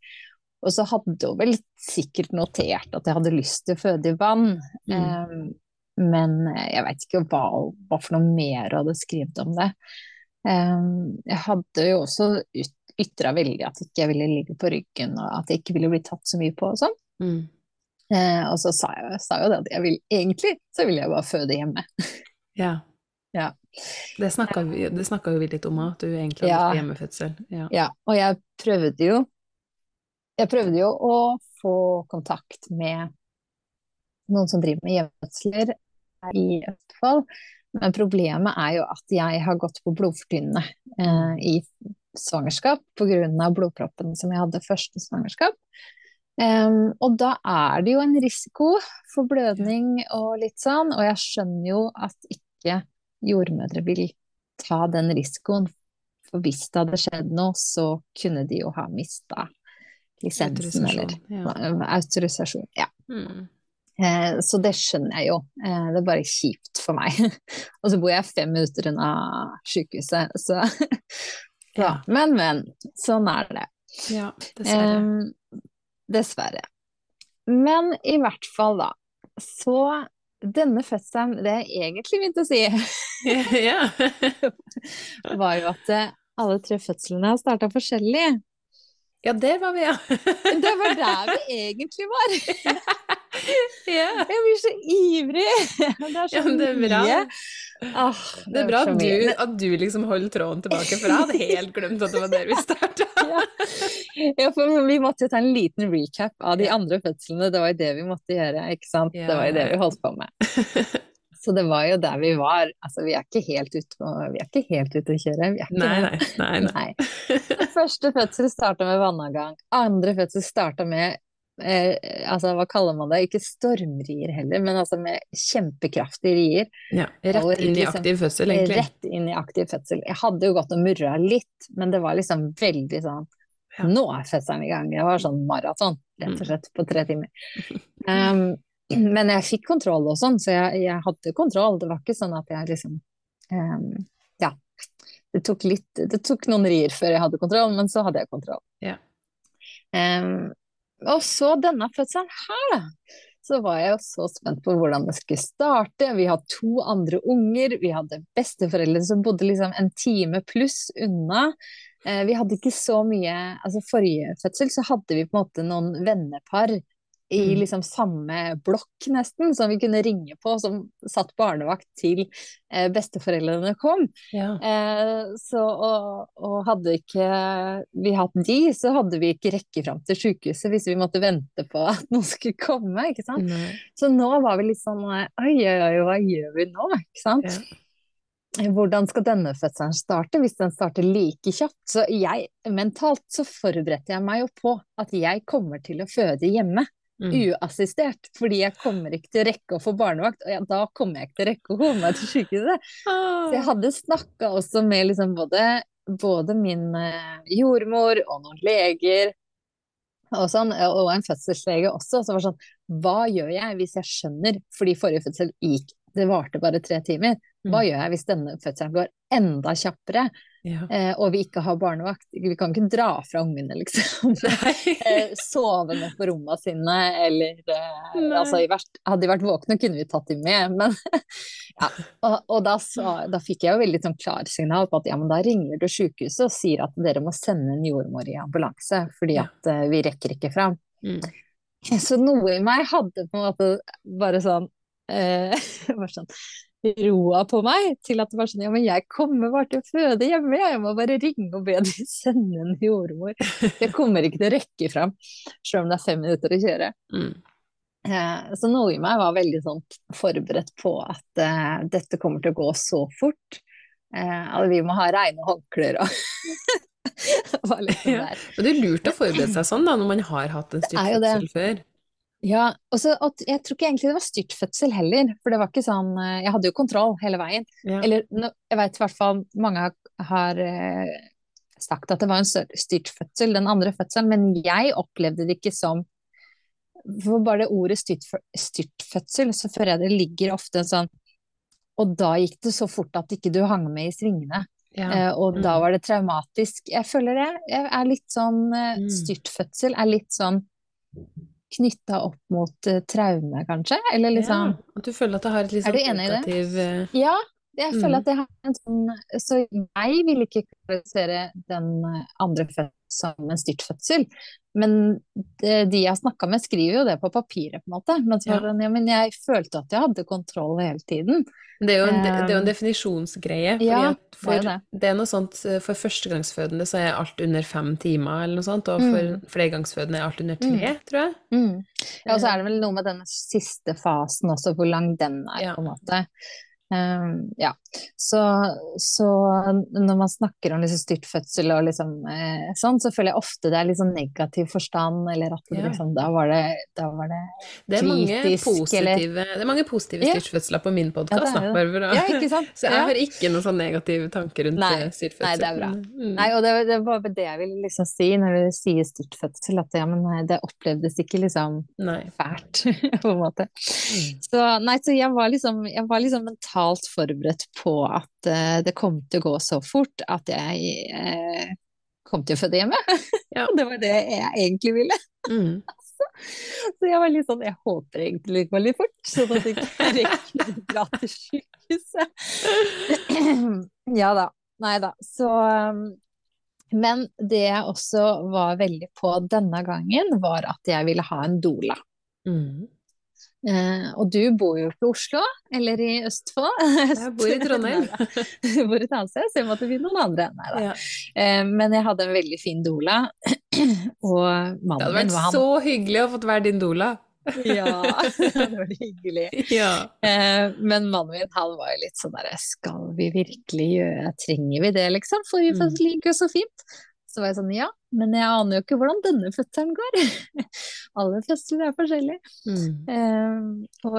Og så hadde hun vel sikkert notert at jeg hadde lyst til å føde i vann. Mm. Um, men jeg veit ikke hva, hva, for noe mer hun hadde skrevet om det. Um, jeg hadde jo også yt, ytra veldig at jeg ikke ville ligge på ryggen, og at jeg ikke ville bli tatt så mye på og sånn. Mm. Uh, og så sa jeg sa jo det at jeg vil egentlig så ville jeg bare føde hjemme. ja. ja. Det snakka vi, vi litt om, at du egentlig hadde ja. hjemmefødsel. Ja. ja. Og jeg prøvde jo Jeg prøvde jo å få kontakt med noen som driver med hjemmefødsler i Østfold. Men problemet er jo at jeg har gått på blodfortynnende eh, i svangerskap pga. blodproppen som jeg hadde første svangerskap. Um, og da er det jo en risiko for blødning og litt sånn, og jeg skjønner jo at ikke jordmødre vil ta den risikoen. For hvis det hadde skjedd noe, så kunne de jo ha mista lisensen eller ja. autorisasjon. Ja. Mm. Eh, så det skjønner jeg jo. Eh, det er bare kjipt for meg. og så bor jeg fem minutter unna sykehuset, så ja. Men, men. Sånn er det. Ja, dessverre. Eh, dessverre. Men i hvert fall, da. Så denne fødselen, det jeg egentlig begynte å si, var jo at eh, alle tre fødslene starta forskjellig. Ja, det var vi, ja. det var der vi egentlig var. ja. Jeg blir så ivrig! Det er så ja, det er bra. mye. Ah, det, det, er bra at du, at du, liksom holder tråden tilbake, for jeg hadde helt glemt at det var der vi starta. ja. ja. for vi måtte jo ta en liten recap av de andre fødslene. Det var jo det vi måtte gjøre, ikke sant. Det var jo det vi holdt på med. Så det var jo der vi var. Altså, vi er ikke helt ute, helt å kjøre. nei, nei, nei, nei. Første fødsel starta med vannavgang. Andre fødsel starta med eh, altså hva kaller man det, ikke stormrier heller, men altså med kjempekraftige rier. Ja, rett inn i liksom, aktiv fødsel, egentlig. Rett inn i aktiv fødsel. Jeg hadde jo gått og murra litt, men det var liksom veldig sånn. Nå er fødselen i gang. Det var sånn maraton, rett og mm. slett, på tre timer. Um, men jeg fikk kontroll og sånn, så jeg, jeg, hadde kontroll. Det var ikke sånn at jeg liksom um, Ja. Det tok, litt, det tok noen rier før jeg hadde kontroll, men så hadde jeg kontroll. Ja. Um, og så denne fødselen her, da. Så var jeg jo så spent på hvordan det skulle starte. Vi hadde to andre unger, vi hadde besteforeldre som bodde liksom en time pluss unna. Eh, vi hadde ikke så mye Altså forrige fødsel så hadde vi på en måte noen vennepar i mm. liksom samme blokk, nesten, som vi kunne ringe på, som satt barnevakt til eh, besteforeldrene kom. Ja. Eh, så, og, og, hadde ikke vi hatt de, så hadde vi ikke rekke fram til sykehuset hvis vi måtte vente på at noen skulle komme, ikke sant. Nei. Så nå var vi litt sånn oi, oi, oi, hva gjør vi nå, ikke sant. Ja. Hvordan skal denne fødselen starte, hvis den starter like kjapt? Så jeg, mentalt så forberedte jeg meg jo på at jeg kommer til å føde hjemme. Mm. uassistert, fordi jeg kommer ikke til å rekke å få barnevakt, og ja, da kommer jeg ikke til å rekke å komme meg til sykehuset. Så jeg hadde snakka også med liksom både, både min uh, jordmor og noen leger og, sånn, og en fødselslege også, som var sånn Hva gjør jeg hvis jeg skjønner, fordi forrige fødsel gikk det varte bare tre timer. Hva mm. gjør jeg hvis denne fødselen går enda kjappere? Ja. eh, og vi ikke har barnevakt. Vi kan ikke dra fra ungene, liksom. eh, sovende på rommene sine, eller Nei. altså, Hadde de vært våkne, kunne vi tatt dem med, men ja. Og, og da, så, da, fikk jeg jo veldig sånn klarsignal på at ja, men da ringer du sykehuset og sier at dere må sende en jordmor i ambulanse, fordi at uh, vi rekker ikke fram. Mm. Så noe i meg hadde på en måte bare sånn uh, bare sånn roa på meg til at det var sånn ja, men jeg kommer bare til å føde hjemme, jeg må bare ringe og be de sende en jordmor. Jeg kommer ikke til å rekke fram, selv om det er fem minutter å kjøre. Mm. Eh, så noe i meg var veldig sånn forberedt på at uh, dette kommer til å gå så fort. Uh, at vi må ha reine håndklær og det var liksom ja. Men det er lurt å forberede seg sånn da, når man har hatt en styrtfødsel før. Ja, og så jeg tror ikke egentlig det var styrtfødsel heller, for det var ikke sånn Jeg hadde jo kontroll hele veien. Ja. Eller jeg vet i hvert fall mange har sagt at det var en styrtfødsel, den andre fødselen, men jeg opplevde det ikke som for bare det ordet styrtfødsel, så føler jeg det ligger ofte en sånn Og da gikk det så fort at ikke du hang med i svingene. Ja. Eh, og mm. da var det traumatisk. Jeg føler det. Jeg er litt sånn eh, mm. Styrtfødsel er litt sånn knytta opp mot uh, traume, kanskje? Eller liksom ja, At du føler at det har et litt sånn negativ uh... Ja, jeg mm. føler at det har en sånn Så jeg vil ikke kvalifisere den andre fødselen som en styrtfødsel, men det, de jeg har snakka med, skriver jo det på papiret, på en måte. Men, så, ja. Ja, men jeg følte at jeg hadde kontroll hele tiden. Det er jo en, det er jo en eh, definisjonsgreie. Ja, for, det, er det. er noe sånt eh, For førstegangsfødende så er alt under fem timer, eller noe sånt, og for mm. flergangsfødende er alt under tre, mm. tror jeg. Mm. Ja, og så er det vel noe med denne siste fasen også, hvor lang den er, på en måte. Um, ja. Så, så, når man snakker om liksom styrt fødsel og liksom eh, sånn, så føler jeg ofte det er litt sånn negativ forstand, eller at det, ja. liksom, da var det, da var det, det kritisk, positive, eller Det er mange positive styrtfødsler på min podkast, ja, Barbara. Ja, så jeg har ikke noen sånn negative tanker rundt nei, styrtfødsel. Nei, det er bra. Mm. Nei, og det, det, var det jeg ville liksom si når du sier styrtfødsel, at ja, men det opplevdes ikke liksom nei. fælt, på en måte. Mm. Så nei, så jeg var liksom, jeg var liksom mentalt mentalt forberedt på at uh, det kom til å gå så fort at jeg uh, kom til å føde hjemme. Ja. det var det jeg egentlig ville. Mm. så jeg var litt sånn Jeg håper egentlig det går litt fort, sånn at jeg ikke rekker å dra til sykehuset. ja da. Nei da. Så um, men det jeg også var veldig på denne gangen, var at jeg ville ha en doula. Mm. Eh, og du bor jo ikke i Oslo, eller i Østfold. Jeg bor i Trondheim. du bor et annet sted, så jeg måtte finne noen andre. Ja. Eh, men jeg hadde en veldig fin doula. og mannen min var han Det hadde vært så hyggelig å fått være din doula. ja, det var hyggelig. Ja. Eh, men mannen min han var jo litt sånn derre Skal vi virkelig gjøre Trenger vi det, liksom? For vi får liker jo så fint. Så var jeg sånn ja, men jeg aner jo ikke hvordan denne fødselen går. Alle fødsler er forskjellige. Mm. Uh, og,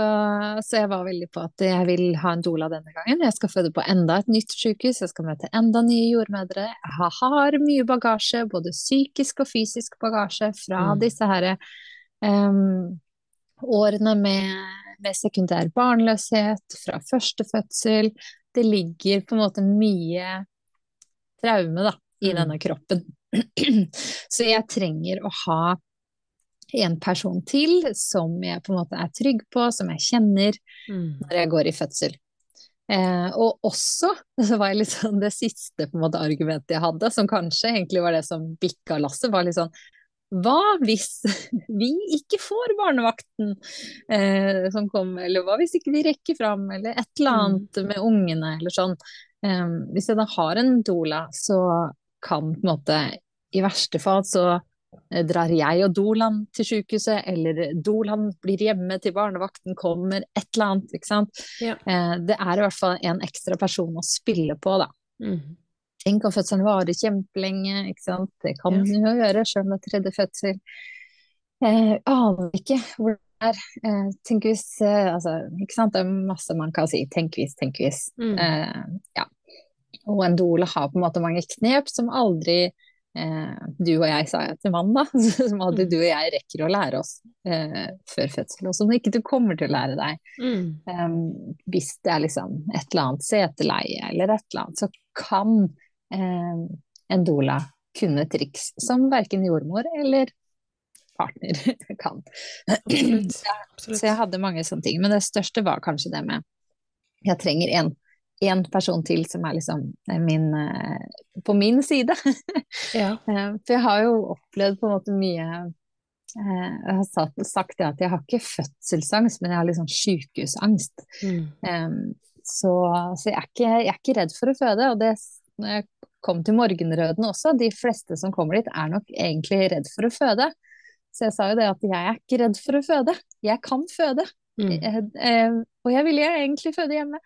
så jeg var veldig på at jeg vil ha en doula denne gangen. Jeg skal føde på enda et nytt sykehus, jeg skal møte enda nye jordmødre. Jeg har mye bagasje, både psykisk og fysisk bagasje fra mm. disse her um, årene med, med sekundær barnløshet, fra første fødsel. Det ligger på en måte mye traume, da i mm. denne kroppen. Så jeg trenger å ha en person til som jeg på en måte er trygg på, som jeg kjenner mm. når jeg går i fødsel. Eh, og også, så var jeg litt sånn, det siste på en måte argumentet jeg hadde, som kanskje egentlig var det som bikka lasset, var litt sånn hva hvis vi ikke får barnevakten eh, som kommer, eller hva hvis ikke vi rekker fram, eller et eller mm. annet mm. med ungene, eller sånn. Eh, hvis jeg da har en doula, så kan på en måte I verste fall så eh, drar jeg og Dolan til sykehuset, eller Dolan blir hjemme til barnevakten kommer, et eller annet. ikke sant. Ja. Eh, det er i hvert fall en ekstra person å spille på, da. Mm. Tenk om fødselen varer kjempelenge, ikke sant. Det kan den jo gjøre, sjøl om det er tredje fødsel. Eh, aner ikke hvor det er. Eh, tenk hvis eh, Altså, ikke sant. Det er masse man kan si. Tenk hvis, tenk hvis. Mm. Eh, ja. Og en doula har på en måte mange knep som aldri eh, du og jeg, sa jeg til mannen, da, som aldri mm. du og jeg rekker å lære oss eh, før fødsel, og som ikke du kommer til å lære deg. Mm. Um, hvis det er liksom et eller annet seteleie eller et eller annet, så kan eh, en doula kunne triks som verken jordmor eller partner kan. Absolutt. Absolutt. Så jeg hadde mange sånne ting. Men det største var kanskje det med jeg trenger en, en person til som er liksom min, eh, på min side. Ja. Eh, For jeg har jo opplevd på en måte mye eh, Jeg har sagt, det at jeg har ikke fødselsangst, men jeg har liksom sykehusangst. Mm. Så, så jeg, er ikke, jeg er ikke redd for å føde. Og det, når jeg kom til morgenrøden også, de fleste som kommer dit er nok egentlig redd for å føde. Så jeg sa jo det at jeg er ikke redd for å føde. Jeg kan føde. Mm. Jeg, eh, og jeg ville egentlig føde hjemme,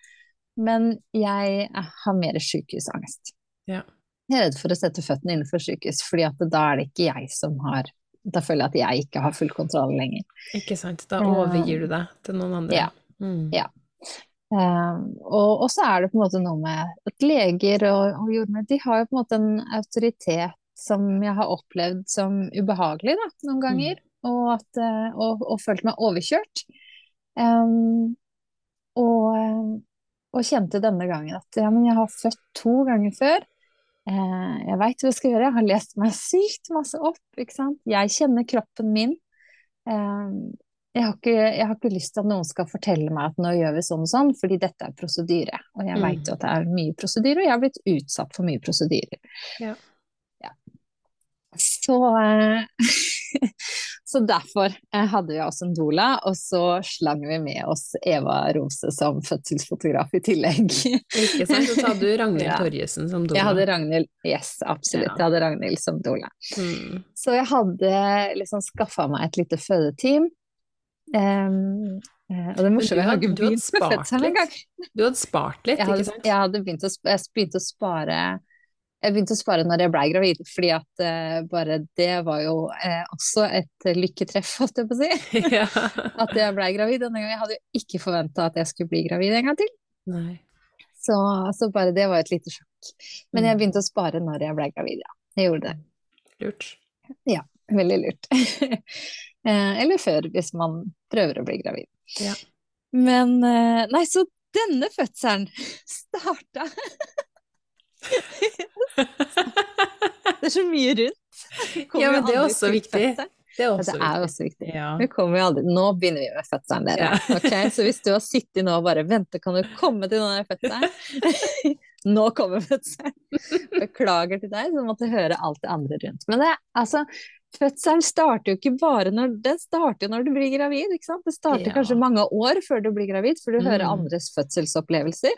men jeg eh, har mer sykehusangst. Ja. Jeg er redd for å sette føttene innenfor sykehus, fordi da er det ikke jeg som har Da føler jeg at jeg ikke har full kontroll lenger. Ikke sant. Da overgir du deg til noen andre. Ja. Mm. Ja. Um, og, så er det på en måte noe med at leger og, og jordmødre de har jo på en måte en autoritet som jeg har opplevd som ubehagelig da, noen ganger, og, at, eh, og, og følt meg overkjørt. Um, og, og kjente denne gangen at ja, men jeg har født to ganger før. Eh, jeg veit hva jeg skal gjøre, jeg har lest meg sykt masse opp, ikke sant. Jeg kjenner kroppen min. Eh, jeg har, ikke, jeg har ikke lyst til at noen skal fortelle meg at nå gjør vi sånn og sånn, fordi dette er prosedyre. Og jeg Mm. veit jo at det er mye prosedyre, og jeg har blitt utsatt for mye prosedyrer. Ja. Ja. Så, eh, så derfor eh, hadde vi også en doula, og så slang vi med oss Eva Rose som fødselsfotograf i tillegg. Ikke sant. Og så hadde du Ragnhild Ja. Torjesen som doula. Jeg hadde Ragnhild, yes, absolutt. Ja. Jeg hadde Ragnhild som doula. mm. Så jeg hadde liksom skaffa meg et lite fødeteam. Eh, og det morsomme, jeg har ikke begynt med fødselen engang. Du hadde spart litt, ikke sant? jeg hadde begynt å, jeg begynte å spare jeg begynte å spare når jeg ble gravid, fordi at uh, bare det var jo uh, også et eh, lykketreff, holdt jeg på å si. ja. At jeg ble gravid denne gangen. Jeg hadde jo ikke forventa at jeg skulle bli gravid en gang til. Nei. Så, så bare det var et lite sjokk. Men jeg Mm. begynte å spare når jeg ble gravid, ja. Jeg gjorde det. Lurt. Ja, Veldig lurt. Eller før, hvis man prøver å bli gravid. Ja. Men Nei, så denne fødselen starta Det er så mye rundt. Ja, men det er også viktig. Det er også det er jo viktig. også viktig. Ja. Vi aldri Nå begynner vi med fødselen, dere. Ja. Okay? Så hvis du har sittet nå og bare venter, kan du komme til denne fødselen? Nå kommer fødselen! Beklager til deg som måtte høre alt det andre rundt. Men det, altså, fødselen starter jo ikke bare når Den starter når du blir gravid, ikke sant? Det starter Ja. kanskje mange år før du blir gravid, for du hører Mm. andres fødselsopplevelser.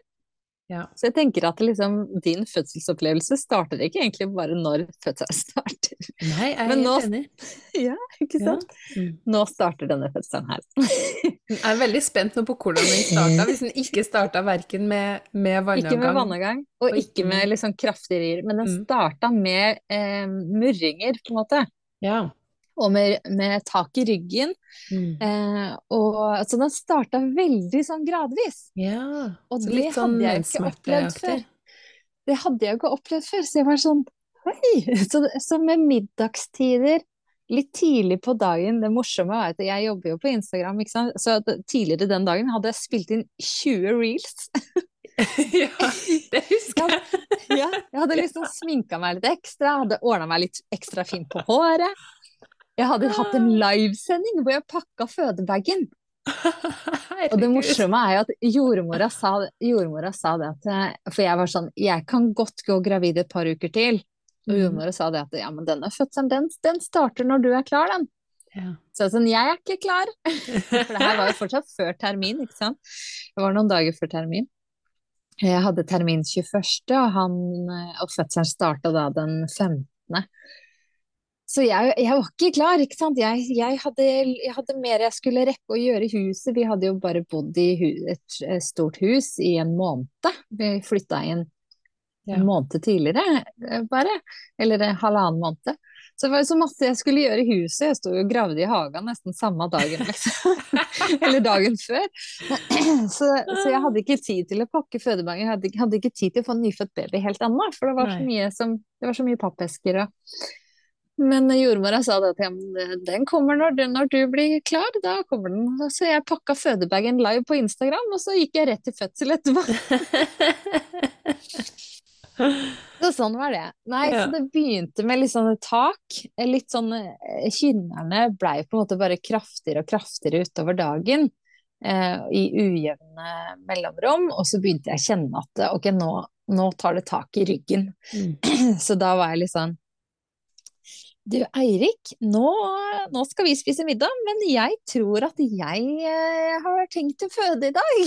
Ja. Så jeg tenker at liksom, din fødselsopplevelse starter ikke egentlig bare når fødselen starter. Nei, jeg er Men nå- enig. Ja, ikke Ja. sant? Mm. Nå starter denne fødselen her. Jeg er veldig spent nå på hvordan den starta, hvis den ikke starta verken med, med Ikke med vannavgang vannavgang, og, Og ikke med liksom kraftig rier, men den Mm. starta med eh, murringer, på en måte. Ja. Og med, med tak i ryggen. Mm. Eh, og, så den starta veldig sånn gradvis. ja. Og det litt sånn hadde jeg ikke opplevd før. Det hadde jeg ikke opplevd før, så jeg var sånn hei! Så, så med middagstider, litt tidlig på dagen Det morsomme var at jeg jobber jo på Instagram. Så tidligere den dagen hadde jeg spilt inn 20 reels. ja, det husker jeg. Ja, jeg hadde liksom sminka meg litt ekstra, hadde ordna meg litt ekstra fint på håret. Jeg hadde hatt en livesending hvor jeg pakka fødebagen. Og det morsomme er jo at jordmora sa, jordmora sa det at eh, For jeg var sånn Jeg kan godt gå gravid et par uker til. Og Mm. jordmora sa det at ja, men denne fødselen, den, den starter når du er klar, den. Ja. Så sånn, jeg er ikke klar. For det her var jo fortsatt før termin, ikke sant. Det var noen dager før termin. Jeg hadde termin 21., og, han, og fødselen starta da den 15. Så jeg, jeg var ikke klar, ikke sant. Jeg, jeg, hadde, jeg hadde mer jeg skulle rekke å gjøre i huset. Vi hadde jo bare bodd i et, stort hus i en måned. Vi flytta inn Ja. en måned tidligere, eh, bare. Eller en halvannen måned. Så det var jo så masse jeg skulle gjøre i huset. Jeg sto jo og gravde i hagen nesten samme dagen, liksom. Eller dagen før. Så, så jeg hadde ikke tid til å pakke fødebanger. Jeg hadde, hadde ikke tid til å få en nyfødt baby helt ennå, for det var så mye som Det var så mye pappesker og Men jordmora sa det at ja, den kommer når når du blir klar, da kommer den. Så jeg pakka fødebagen live på Instagram, og så gikk jeg rett til fødsel etterpå. Så sånn var det. Nei, ja. så det begynte med litt sånne tak. Litt sånn eh, Kynnerne blei på en måte bare kraftigere og kraftigere utover dagen. Eh, I ujevne mellomrom. Og så begynte jeg å kjenne at ok, nå, nå tar det tak i ryggen. Mm. Så da var jeg litt sånn du Eirik, nå, nå, skal vi spise middag, men jeg tror at jeg eh, har tenkt å føde i dag.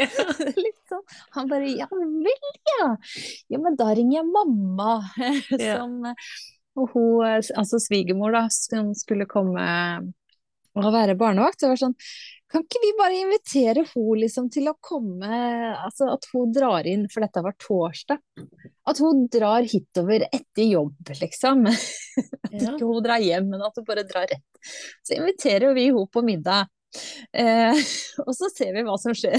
Sånn. Han bare ja vel ja. Ja, men da ringer jeg mamma. Som, og hun, altså svigermor, da, som skulle komme og være barnevakt. Det var sånn kan ikke vi bare invitere henne liksom til å komme Altså at hun drar inn, for dette var torsdag. At hun drar hitover etter jobb, liksom. At ja. ikke hun drar hjem, men at hun bare drar rett. Så inviterer vi henne på middag. Eh, og så ser vi hva som skjer.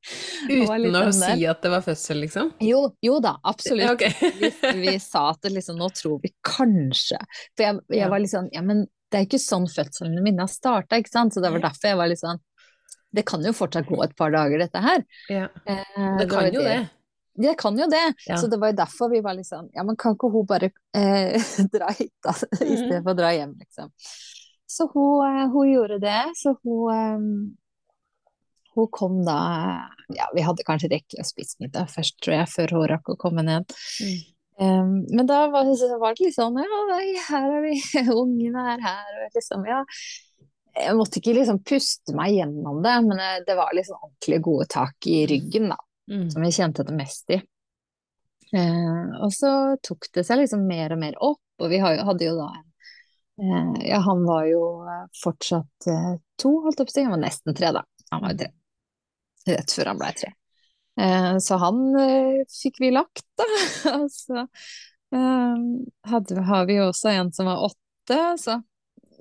Uten å si at det var fødsel, liksom? Jo, jo da, absolutt. Okay. vi, vi, sa at liksom, nå tror vi kanskje For jeg, jeg var litt sånn Ja, men det er ikke sånn fødslene mine har starta, ikke sant. Så det var derfor jeg var litt sånn det kan jo fortsatt gå et par dager, dette her. Ja. Eh, det kan jo det. Det kan jo det. Ja. Så det var jo derfor vi var litt sånn Ja, men kan ikke hun bare eh, dra hit, da? I mhm. stedet for å dra hjem, liksom. Så hun, eh, hun gjorde det. Så hun um, Hun kom da Ja, vi hadde kanskje rekke å spise middag først, tror jeg, før hun rakk å komme ned. Mm. Um, men da var, var, det litt sånn Ja, her er vi, ungene er her, og liksom Ja jeg måtte ikke liksom puste meg gjennom det, men eh, det var liksom ordentlig gode tak i ryggen, da. Mm. Som jeg kjente det mest i. Eh, og så tok det seg liksom mer og mer opp, og vi hadde jo da eh, Ja, han var jo eh, fortsatt eh, to, holdt opp å si. Han var nesten tre, da. Han var jo tre. Rett før han ble tre. Eh, så han fikk vi lagt, da. og så hadde, har vi jo også en som var åtte, så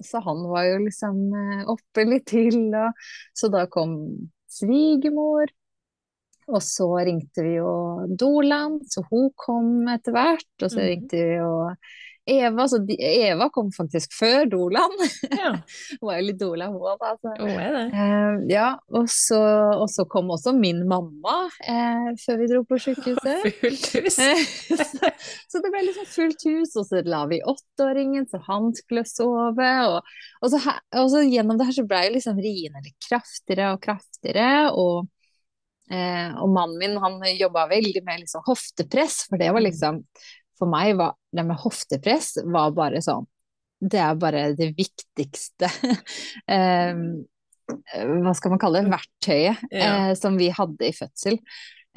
så han var jo liksom eh, oppe litt til, og så da kom svigermor. Og så ringte vi jo Dolan, så hun kom etter hvert. Og så mm. ringte vi jo Eva, så Eva kom faktisk før Dolan. Ja. hun er jo litt Dolan, hun òg. Altså. Hun er det. Eh, ja, og så, og så, kom også min mamma eh, før vi dro på sykehuset. fullt hus! så, så, det ble liksom fullt hus, og så la vi åtteåringen så han skulle sove. Og, og, så, og så gjennom det her så ble jo liksom riene litt kraftigere og kraftigere. og Eh, og mannen min han jobba veldig med liksom hoftepress, for det var mm. liksom for meg var det med hoftepress var bare sånn Det er bare det viktigste eh, Hva skal man kalle det? Verktøyet ja. eh, som vi hadde i fødsel.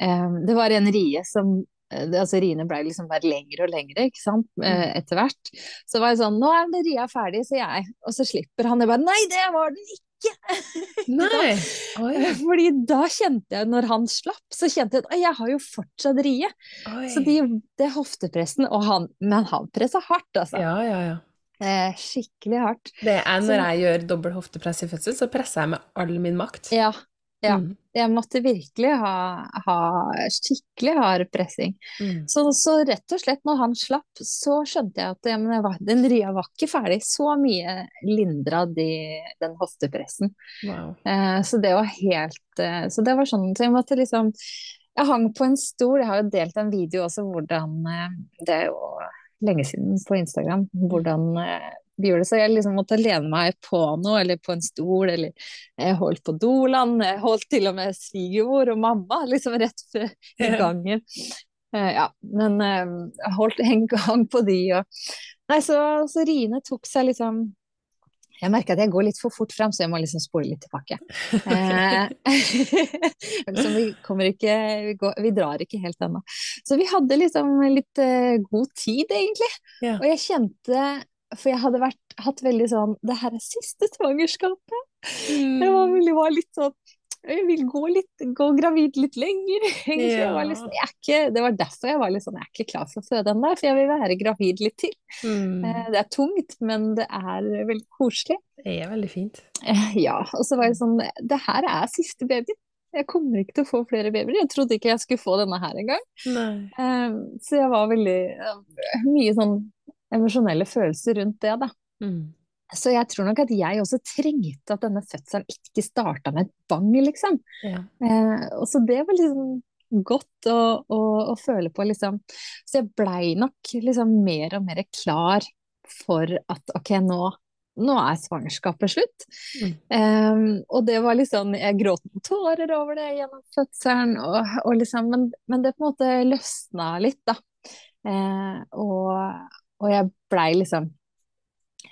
Eh, det var en rie som eh, altså Riene ble liksom bare lengre og lengre ikke sant? Mm. Eh, etter hvert. Så var jeg sånn Nå er det ria ferdig, sier jeg. Og så slipper han. Jeg bare Nei, det var den ikke! Nei. Fordi da kjente jeg, når han slapp, så kjente jeg at jeg har jo fortsatt rie. Så de, det hoftepressen og han, Men han pressa hardt, altså. Ja, ja, ja. Eh, skikkelig hardt. Det er når så, jeg gjør dobbel hoftepress i fødsel, så presser jeg med all min makt. Ja, ja, mm. jeg måtte virkelig ha, ha skikkelig hard pressing. Mm. Så, så, rett og slett, når han slapp, så skjønte jeg at ja, var, den ria var ikke ferdig. Så mye lindra de, den hoftepressen. Wow. Eh, så det var helt eh, Så det var sånn så jeg måtte liksom Jeg hang på en stol, jeg har jo delt en video også hvordan eh, Det er jo lenge siden på Instagram, hvordan eh, så jeg liksom måtte lene meg på noe, eller på en stol, eller jeg holdt på doland, jeg holdt til og med svigermor og mamma liksom rett før i gangen. Uh, ja, men uh, jeg holdt en gang på de, og Nei, så, så riene tok seg liksom jeg merker at jeg går litt for fort fram, så jeg må liksom spole litt tilbake. Eh, liksom, vi, ikke, vi, går, vi, drar ikke helt ennå. Så vi hadde liksom litt uh, god tid, egentlig. Ja. Og jeg kjente for jeg hadde vært, hatt veldig sånn Det her er siste svangerskapet. Mm. Jeg var, var, litt sånn Jeg vil gå litt, gå gravid litt lenger. Ja. Var liksom, ikke, det var derfor jeg var litt sånn Jeg er ikke klar for å føde ennå, for jeg vil være gravid litt til. Mm. Eh, det er tungt, men det er veldig koselig. Det er veldig fint. Eh, ja. Og så var jeg sånn Det her er siste baby. Jeg kommer ikke til å få flere babyer. Jeg trodde ikke jeg skulle få denne her engang. Um, så jeg var veldig Mye sånn emosjonelle følelser rundt det, da. Mm. Så jeg tror nok at jeg også trengte at denne fødselen ikke starta med et bang, liksom. Ja. Eh, og så det var liksom godt å, å, å føle på, liksom. Så jeg blei nok liksom mer og mer klar for at ok, nå, nå er svangerskapet slutt. Mm. Um, og det var liksom Jeg gråt noen tårer over det gjennom fødselen, og, og liksom, men, men, det på en måte løsna litt, da. Uh, og, og jeg blei liksom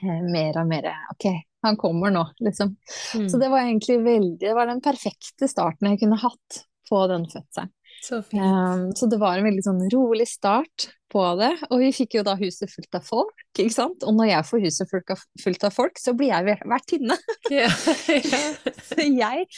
uh, mer og mer Ok, han kommer nå, liksom. Mm. Så det var egentlig veldig Det var den perfekte starten jeg kunne hatt på den fødselen. Så, um, så, det var en veldig sånn rolig start på det. Og vi fikk jo da huset fullt av folk, ikke sant. Og når jeg får huset fullt av folk, så blir jeg vertinne. Yeah. yeah. jeg,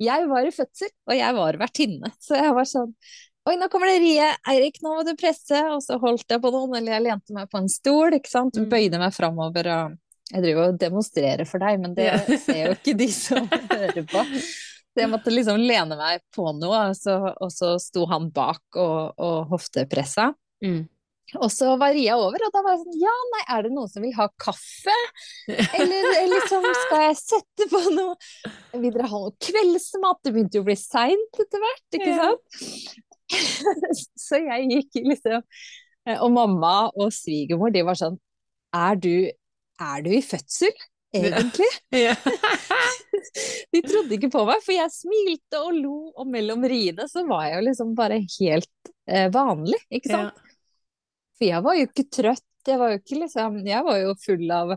jeg, var i fødsel, og jeg var vertinne. Så jeg var sånn Oi, nå kommer det rie! Eirik, nå må du presse! Og så holdt jeg på noen, eller jeg lente meg på en stol, ikke sant. Mm. Bøyde meg framover og Jeg driver og demonstrerer for deg, men det ja. ser jo ikke de som hører på. Så jeg måtte liksom lene meg på noe, og så, og så sto han bak og, og hoftepressa. Mm. Og så var Ria over, og da var jeg sånn Ja, nei, er det noen som vil ha kaffe? Eller, eller liksom, skal jeg sette på noe Vil dere ha noe kveldsmat? Det begynte jo å bli seint etter hvert, ikke sant? så jeg gikk liksom Og mamma og svigermor, de var sånn Er du, er du i fødsel? egentlig. Ja. de trodde ikke på meg, for jeg smilte og lo, og mellom riene så var jeg jo liksom bare helt eh, vanlig, ikke sant. Ja. For jeg var jo ikke trøtt, jeg var jo ikke liksom Jeg var jo full av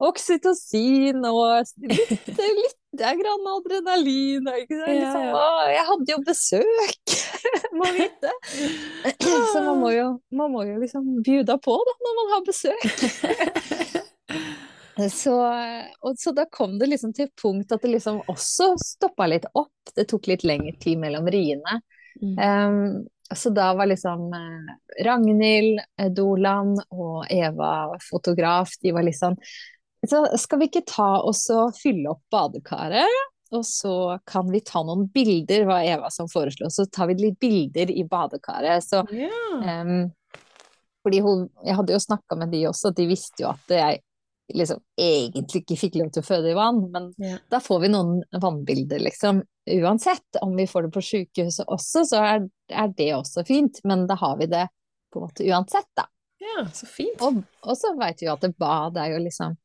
oksytocin og litt, litt grann adrenalin. Liksom, å, jeg hadde jo besøk, må vite. Så man må jo, man må jo liksom bjuda på da, når man har besøk. Så, og, så da kom det liksom til punkt at det liksom også stoppa litt opp. Det tok litt lengre tid mellom riene. Mm. Um, så da var liksom uh, Ragnhild eh, Doland og Eva fotograf, de var liksom så skal vi ikke ta og fylle opp badekaret, og så kan vi ta noen bilder, var Eva som foreslo. Så tar vi litt bilder i badekaret. Så yeah. um, fordi hun, Jeg hadde jo snakka med de også, de visste jo at jeg liksom egentlig ikke fikk lov til å føde i vann, men ja. da får vi noen vannbilder, liksom. Uansett om vi får det på sykehuset også, så er, er, det også fint, men da har vi det på en måte uansett, da. Ja, så fint. Og, og så veit vi jo at det bad er jo liksom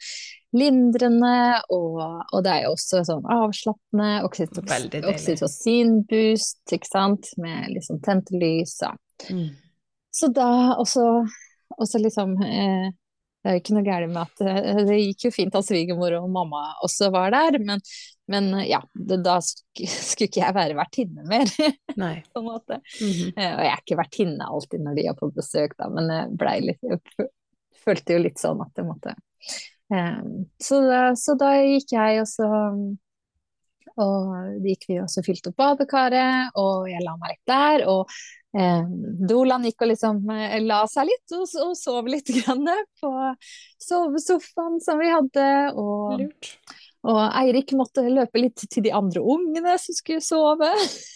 lindrende, og, og, det er jo også sånn avslappende, oksytocinboost, ikke sant, med liksom tente lys og mm. Så da også, også liksom eh, det er jo ikke noe galt med at eh, det gikk jo fint at svigermor og mamma også var der, men, men ja, det, da skulle ikke jeg være vertinne mer, Nei. på en måte. Mm -hmm. Og jeg er ikke vertinne alltid når de er på besøk, da, men jeg blei litt Jeg følte jo litt sånn at jeg måtte um, så, da, så da gikk jeg, og så og det gikk vi også fylte opp badekaret, og jeg la meg litt der. Og eh, Dolan gikk og liksom eh, la seg litt og, og sov litt grann på sovesofaen som vi hadde. Og, og, Eirik måtte løpe litt til de andre ungene som skulle sove.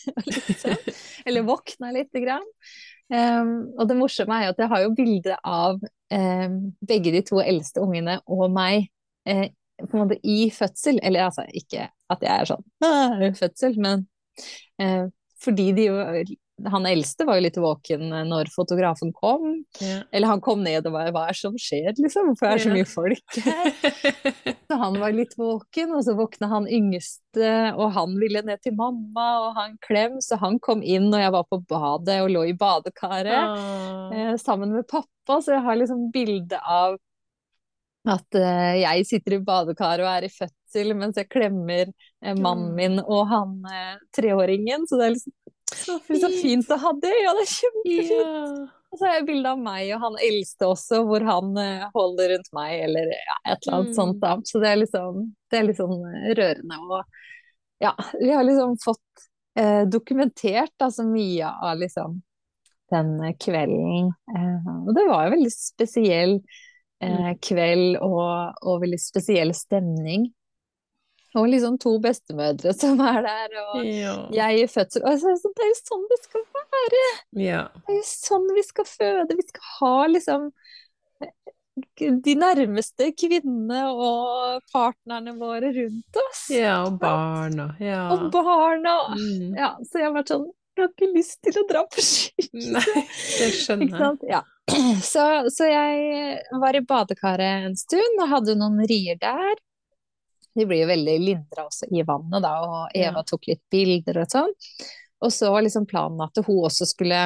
sånn. Eller våkne lite grann. Um, og det morsomme er jo at jeg har jo bilde av um, begge de to eldste ungene og meg eh, på en måte i fødsel. Eller altså ikke at jeg er sånn fødsel, men eh, fordi de han eldste var jo litt våken når fotografen kom. Ja. Eller han kom ned og var hva er det som skjer, liksom? Hvorfor er det så mye folk her? så han var litt våken, og så våkna han yngste, og han ville ned til mamma og ha en klem, så han kom inn og jeg var på badet og lå i badekaret eh, sammen med pappa, så jeg har liksom bilde av at uh, jeg sitter i badekaret og er i fødsel mens jeg klemmer uh, mannen min og han uh, treåringen. Så det er liksom så fint, så fint å ha det. Ja, det er kjempefint. Ja. Og så har jeg bilde av meg og han eldste også, hvor han holder rundt meg, eller ja, et eller annet mm. sånt. Da. Så det er liksom det er liksom rørende. Og ja, vi har liksom fått dokumentert da, så mye av liksom den kvelden. og det var jo veldig spesiell eh, mm. kveld og, og, veldig spesiell stemning. Og liksom to bestemødre som er der, og ja. jeg i fødsel altså, så, Det er jo sånn det skal være! Ja. Det er jo sånn vi skal føde. Vi skal ha liksom de nærmeste kvinnene og partnerne våre rundt oss. Ja, og barna. Ja. Og barna. Mm. Ja, så jeg har vært sånn jeg har ikke lyst til å dra på sykehuset. Nei, det skjønner jeg. Ja. Så, så, jeg var i badekaret en stund og hadde noen rier der. De blir jo veldig lindra også i vannet, da, og Eva ja. tok litt bilder og sånn. Og så var liksom planen at hun også skulle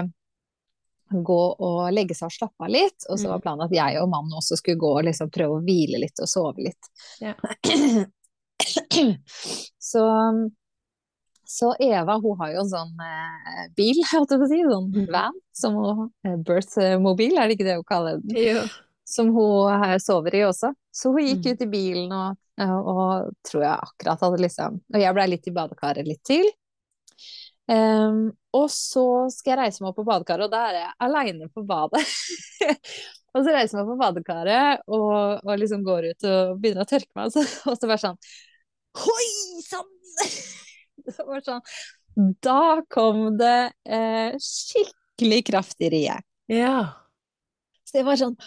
gå og legge seg og slappe av litt. Og så var mm. planen at jeg og mannen også skulle gå og liksom prøve å hvile litt og sove litt. Ja. Så så Eva hun har jo en sånn eh, bil, holdt jeg på å si, sånn mm. van, som hun, eh, birth-mobil, er det ikke det hun kaller den? Jo. Som hun eh, sover i også. Så hun gikk mm. ut i bilen og, og, tror jeg akkurat hadde liksom Og jeg blei litt i badekaret litt til. Um, og så skal jeg reise meg opp på badekaret, og da er jeg aleine på badet. og så reiser jeg meg på badekaret og, og, liksom går ut og begynner å tørke meg, og så, og så bare sånn Hoi sann! Det var sånn Da kom det eh, skikkelig kraft i riet. Ja. Så det var sånn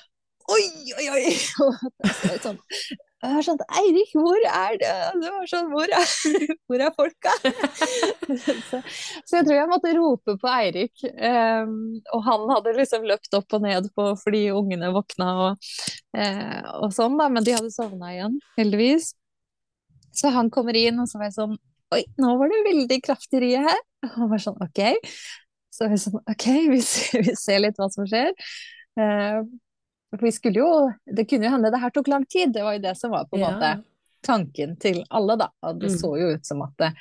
Oi, oi, oi! Og jeg var sånn Eirik, hvor er det? Det var sånn Hvor er, hvor er folka? så, så, jeg tror jeg måtte rope på Eirik. Um, og han hadde liksom løpt opp og ned på fordi ungene våkna og, uh, og sånn, da. Men de hadde sovna igjen, heldigvis. Så han kommer inn, og så var jeg sånn Oi, nå var det veldig kraftig rie her. Og han var sånn OK. Så vi sånn OK, vi ser, vi ser litt hva som skjer. Uh, for vi skulle jo Det kunne jo hende det her tok lang tid. Det var jo det som var på en ja. måte tanken til alle, da. Og det mm. så jo ut som at det,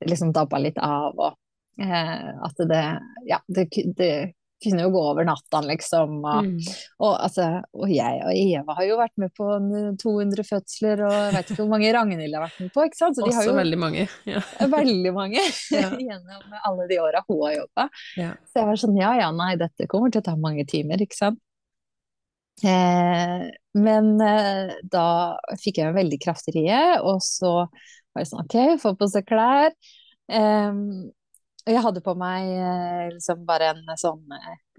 det liksom dabba litt av, og eh, at det Ja, det, det kunne jo gå over natta, liksom. Og, mm. og, altså, og, jeg og Eva har jo vært med på 200 fødsler, og jeg vet ikke hvor mange Ragnhild har vært med på. ikke sant? Så de Også har jo veldig mange. Ja. Veldig mange ja. gjennom alle de åra hun har jobba. Ja. Så jeg var sånn ja ja, nei, dette kommer til å ta mange timer, ikke sant. Eh, men eh, da fikk jeg en veldig kraftig rie, og så var jeg sånn ok, få på seg klær. Eh, jeg hadde på meg eh, liksom bare en sånn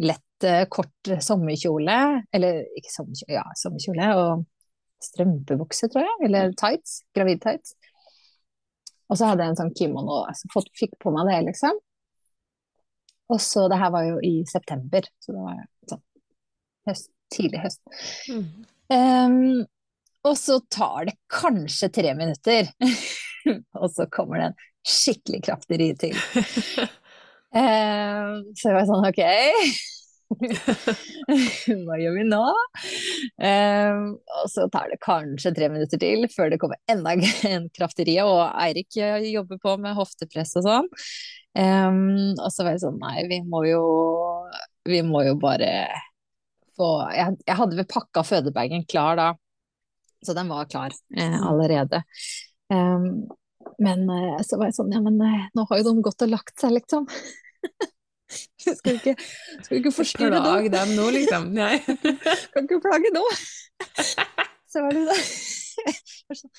lett, kort sommerkjole. Eller ikke sommerkjole, ja, sommerkjole. Og strømpebukse, tror jeg. Eller tights. Gravid-tights. Og så hadde jeg en sånn kimono. Så fikk på meg det, liksom. Og så Det her var jo i september, så det var sånn høst, tidlig høst. Mm. Um, og så tar det kanskje tre minutter, og så kommer det en skikkelig kraftig ri til. um, så jeg var sånn OK. Hva gjør vi nå? Um, og så tar det kanskje tre minutter til før det kommer enda en kraftig ri, og Eirik jobber på med hoftepress og sånn. Um, og så var jeg sånn Nei, vi må jo Vi må jo bare få Jeg, jeg hadde vel pakka fødebagen klar da, så den var klar eh, allerede. Um, men eh, så var jeg sånn, ja men eh, nå har jo de gått og lagt seg, liksom. skal vi ikke, skal ikke forstyrre dem? Plag dem nå, liksom. Nei. kan ikke plage nå. så var det sånn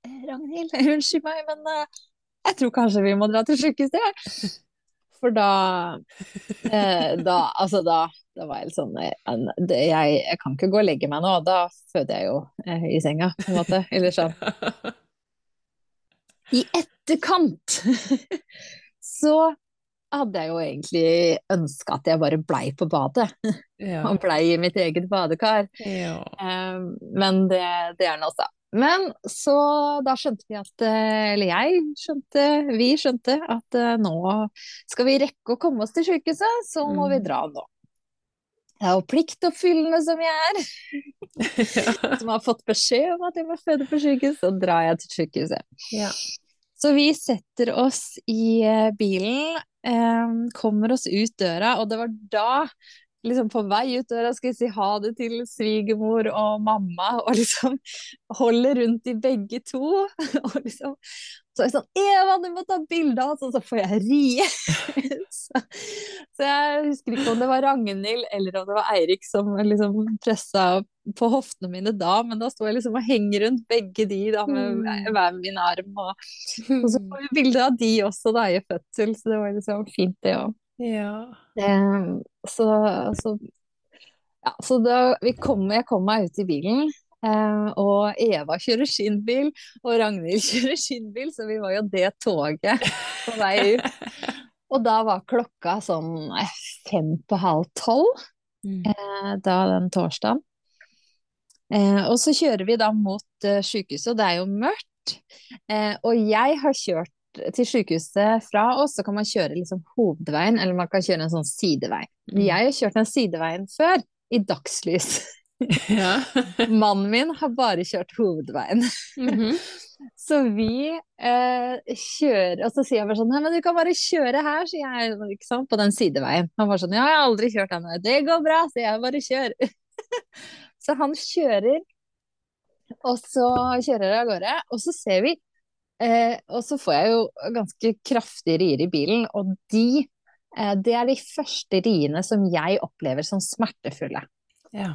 «Eh, Ragnhild, unnskyld meg, men jeg tror kanskje vi må dra til sykehuset. For da, eh, da Altså, da, da var jeg litt sånn jeg, jeg, kan ikke gå og legge meg nå, da føder jeg jo eh, i senga, på en måte. Eller sånn. I etterkant så hadde jeg jo egentlig ønska at jeg bare blei på badet. Ja. Og blei i mitt eget badekar. Ja. Um, men det, det er nå så. Men så da skjønte vi at eh, Eller jeg skjønte, vi skjønte at uh, nå skal vi rekke å komme oss til sykehuset, så må mm. vi dra nå. Jeg er jo pliktoppfyllende som jeg er, som har fått beskjed om at jeg må føde på sykehus, så drar jeg til sykehuset. Ja. Så vi setter oss i eh, bilen, eh, kommer oss ut døra, og det var da liksom på vei ut døra skal jeg si ha det til svigermor og mamma, og liksom holde rundt de begge to. Og liksom så er jeg sånn 'Eva, du må ta bilde av oss!' Og så får jeg rie. så, så, jeg husker ikke om det var Ragnhild eller om det var Eirik som liksom pressa på hoftene mine da, men da sto jeg liksom og henger rundt begge de da med mm. hver min arm. Og, og så får vi bilde av de også da i fødsel, så det var liksom fint det òg. Ja. Um, så, så, ja, så da kom, jeg kom meg ut i bilen, Uh, og Eva kjører sin bil, og Ragnhild kjører sin bil, så vi var jo det toget på vei ut. Og da var klokka sånn eh, fem på halv tolv mm. eh, da den torsdagen. Eh, og så kjører vi da mot eh, sykehuset, og det er jo mørkt. Eh, og jeg har kjørt til sykehuset fra oss, så kan man kjøre liksom hovedveien, eller man kan kjøre en sånn sidevei. Mm. Jeg har kjørt den sideveien før, i dagslys. Ja. Mannen min har bare kjørt hovedveien. Mm -hmm. Så vi eh, kjører Og så sier jeg bare sånn Nei, men du kan bare kjøre her, sier jeg, ikke sant, på den sideveien. Han bare sånn Ja, jeg har aldri kjørt den. Det går bra, sier jeg. Bare kjør. så han kjører, og så kjører jeg av gårde. Og så ser vi Eh, og så får jeg jo ganske kraftige rier i bilen, og de eh, Det er de første riene som jeg opplever som smertefulle. Ja.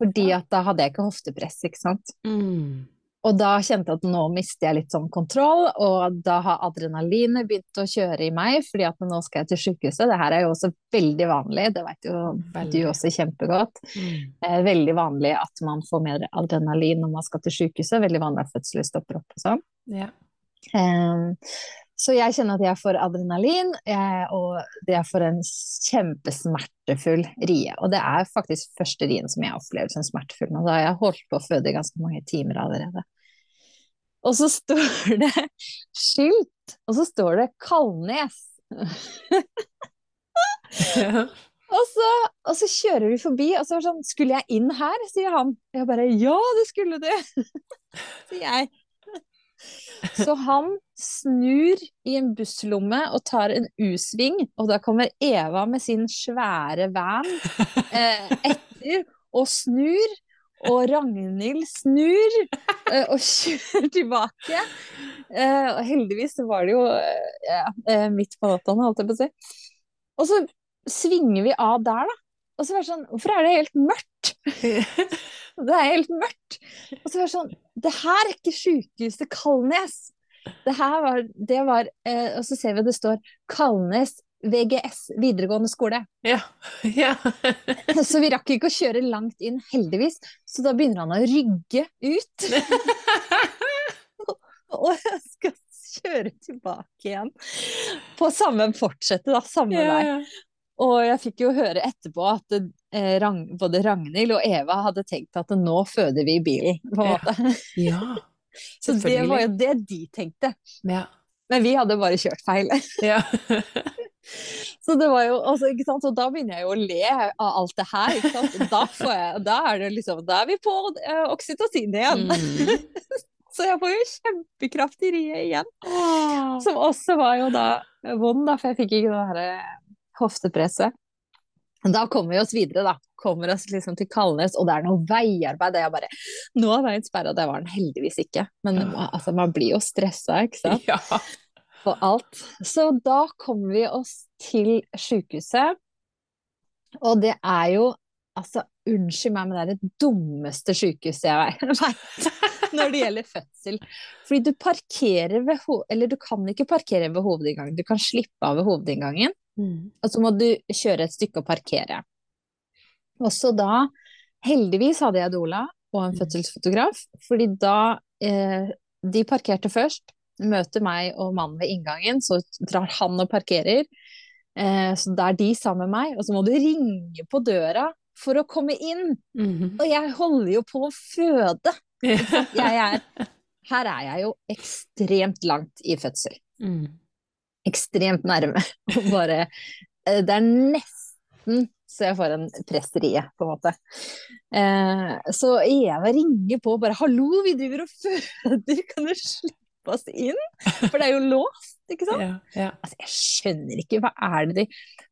Fordi at da hadde jeg ikke hoftepress, ikke sant. Mm. Og da kjente jeg at nå mister jeg litt sånn kontroll, og da har adrenalinet begynt å kjøre i meg, fordi at nå skal jeg til sykehuset. Det her er jo også veldig vanlig, det vet jo veldig. du også kjempegodt. Mm. Eh, veldig vanlig at man får mer adrenalin når man skal til sykehuset. Veldig vanlig at fødsler stopper opp og sånn. Ja. Um, så jeg kjenner at jeg får adrenalin, jeg, og det er for en kjempesmertefull rie. Og det er faktisk første rien som jeg har opplevd som smertefull. Og da har jeg holdt på å føde i ganske mange timer allerede. Og så står det skilt, og så står det Kalnes. ja. og, så, og, så, kjører vi forbi, og så er det sånn Skulle jeg inn her? sier han. Jeg bare Ja, det skulle du! sier jeg. Så han snur i en busslomme og tar en U-sving, og da kommer Eva med sin svære van eh, etter og snur. Og Ragnhild snur eh, og kjører tilbake. Eh, og heldigvis var det jo ja, eh, midt på natta, holdt jeg på å si. Og så svinger vi av der, da. Og så var det sånn Hvorfor er det helt mørkt? det er helt mørkt. Og så var det sånn Det her er ikke sykehuset Kalnes. Det her var, det var eh, Og så ser vi det står Kalnes VGS videregående skole. Ja. ja. så vi rakk ikke å kjøre langt inn, heldigvis. Så da begynner han å rygge ut. og jeg skal kjøre tilbake igjen. På samme fortsette, da. Samme ja, vei. Og jeg fikk jo høre etterpå at eh, Rang, både Ragnhild og Eva hadde tenkt at nå føder vi i bilen, på en måte. Ja, Så det var jo det de tenkte. Ja. Men vi hadde bare kjørt feil. Ja. Så det var jo, altså, ikke sant? Og da begynner jeg jo å le av alt det her. Ikke sant? Da, jeg, da, er det liksom, da er vi på uh, oksytocin igjen. Mm. Så jeg får jo kjempekraftig riet igjen. Oh. Som også var jo da vond, da, for jeg fikk ikke det her hoftepresset. Da kommer vi oss videre, da. Kommer oss liksom til Kalnes, og det er noe veiarbeid. Jeg bare Nå er veien sperra, det var den heldigvis ikke. Men altså, man blir jo stressa, ikke sant. Ja. For alt. Så da kommer vi oss til sjukehuset. Og det er jo Altså, unnskyld meg, men det er det dummeste sykehuset jeg veit når det gjelder fødsel. Fordi du parkerer ved Eller du kan ikke parkere ved hovedinngangen, du kan slippe av ved hovedinngangen. Mm. Og så må du kjøre et stykke og parkere. Og så da, heldigvis hadde jeg doula og en mm. fødselsfotograf, fordi da eh, De parkerte først, møter meg og mannen ved inngangen, så drar han og parkerer. Eh, så da er de sammen med meg, og så må du ringe på døra for å komme inn. Mm -hmm. Og jeg holder jo på å føde. Er, her er jeg jo ekstremt langt i fødsel. Mm ekstremt nærme. Og bare eh, Det er nesten så jeg får en presserie, på en måte. Eh, så Eva ringer på og bare 'hallo, vi driver og føder, kan du slippe oss inn?' For det er jo låst, ikke sant? Ja, ja. Altså, jeg skjønner ikke, hva er det de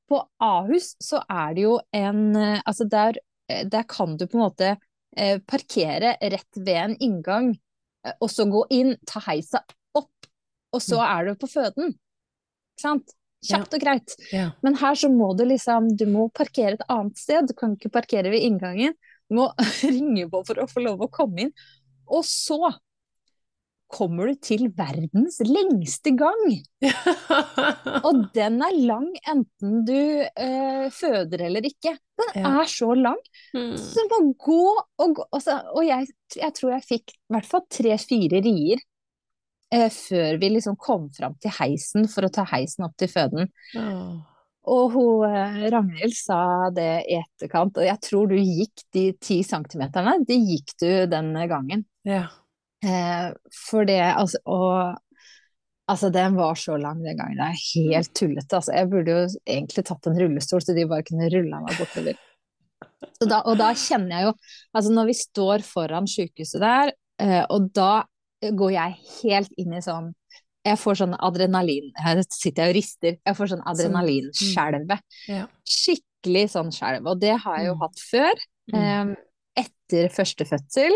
På Ahus så er det jo en eh, Altså der, eh, der kan du på en måte eh, parkere rett ved en inngang, og så gå inn, ta heisa opp, og så mm. er du på føden. Sant? Kjapt og greit. Ja. Men her så må du liksom Du må parkere et annet sted. Du kan ikke parkere ved inngangen. Du må ringe på for å få lov å komme inn. Og så kommer du til verdens lengste gang. og den er lang enten du eh, føder eller ikke. Den ja. er så lang. Mm. Så du må gå og gå. Og, så, og jeg, jeg, tror jeg fikk i hvert fall tre-fire rier eh, før vi liksom kom fram til heisen for å ta heisen opp til føden. Og hun, eh, Ragnhild sa det i etterkant, og jeg tror du gikk de ti centimeterne, de gikk du den gangen. Ja. Eh, for det, altså, og Altså, den var så lang den gangen. Det er helt tullete. Altså, jeg burde jo egentlig tatt en rullestol, så de bare kunne rulla meg bortover. Så da, og da kjenner jeg jo Altså, når vi står foran sykehuset der, eh, og da går jeg helt inn i sånn Jeg får sånn adrenalin Her sitter jeg og rister. Jeg får sånn adrenalinskjelve. Ja. Skikkelig sånn skjelv. Og det har jeg jo Mm. hatt før. Mm. eh, Etter første fødsel.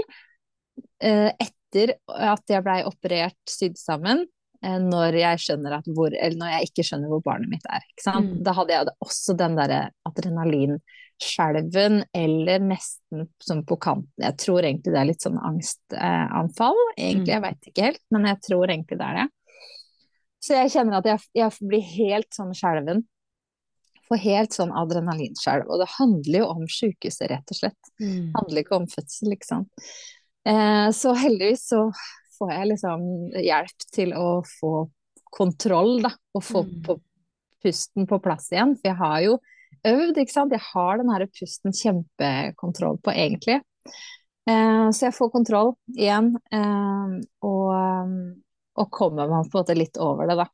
eh, Etter at jeg blei operert sydd sammen. eh, Når jeg at hvor Eller når jeg ikke skjønner hvor barnet mitt er. Mm. Da hadde jeg også den derre adrenalinskjelven, eller nesten som på kanten. Jeg tror egentlig det er litt sånn angstanfall. Egentlig, jeg veit ikke helt, men jeg tror egentlig det er det. Så jeg kjenner at jeg, jeg blir helt sånn skjelven. Får helt sånn adrenalinskjelv. Og det handler jo om sykehuset, rett og slett. Mm. Det handler ikke om fødsel, liksom. Eh, så heldigvis så får jeg liksom hjelp til å få kontroll, da. Og få Mm. på pusten på plass igjen. For jeg har jo øvd, ikke sant. Jeg har den her pusten kjempekontroll på, egentlig. Eh, så jeg får kontroll igjen, eh, og, og kommer man på en måte litt over det, da.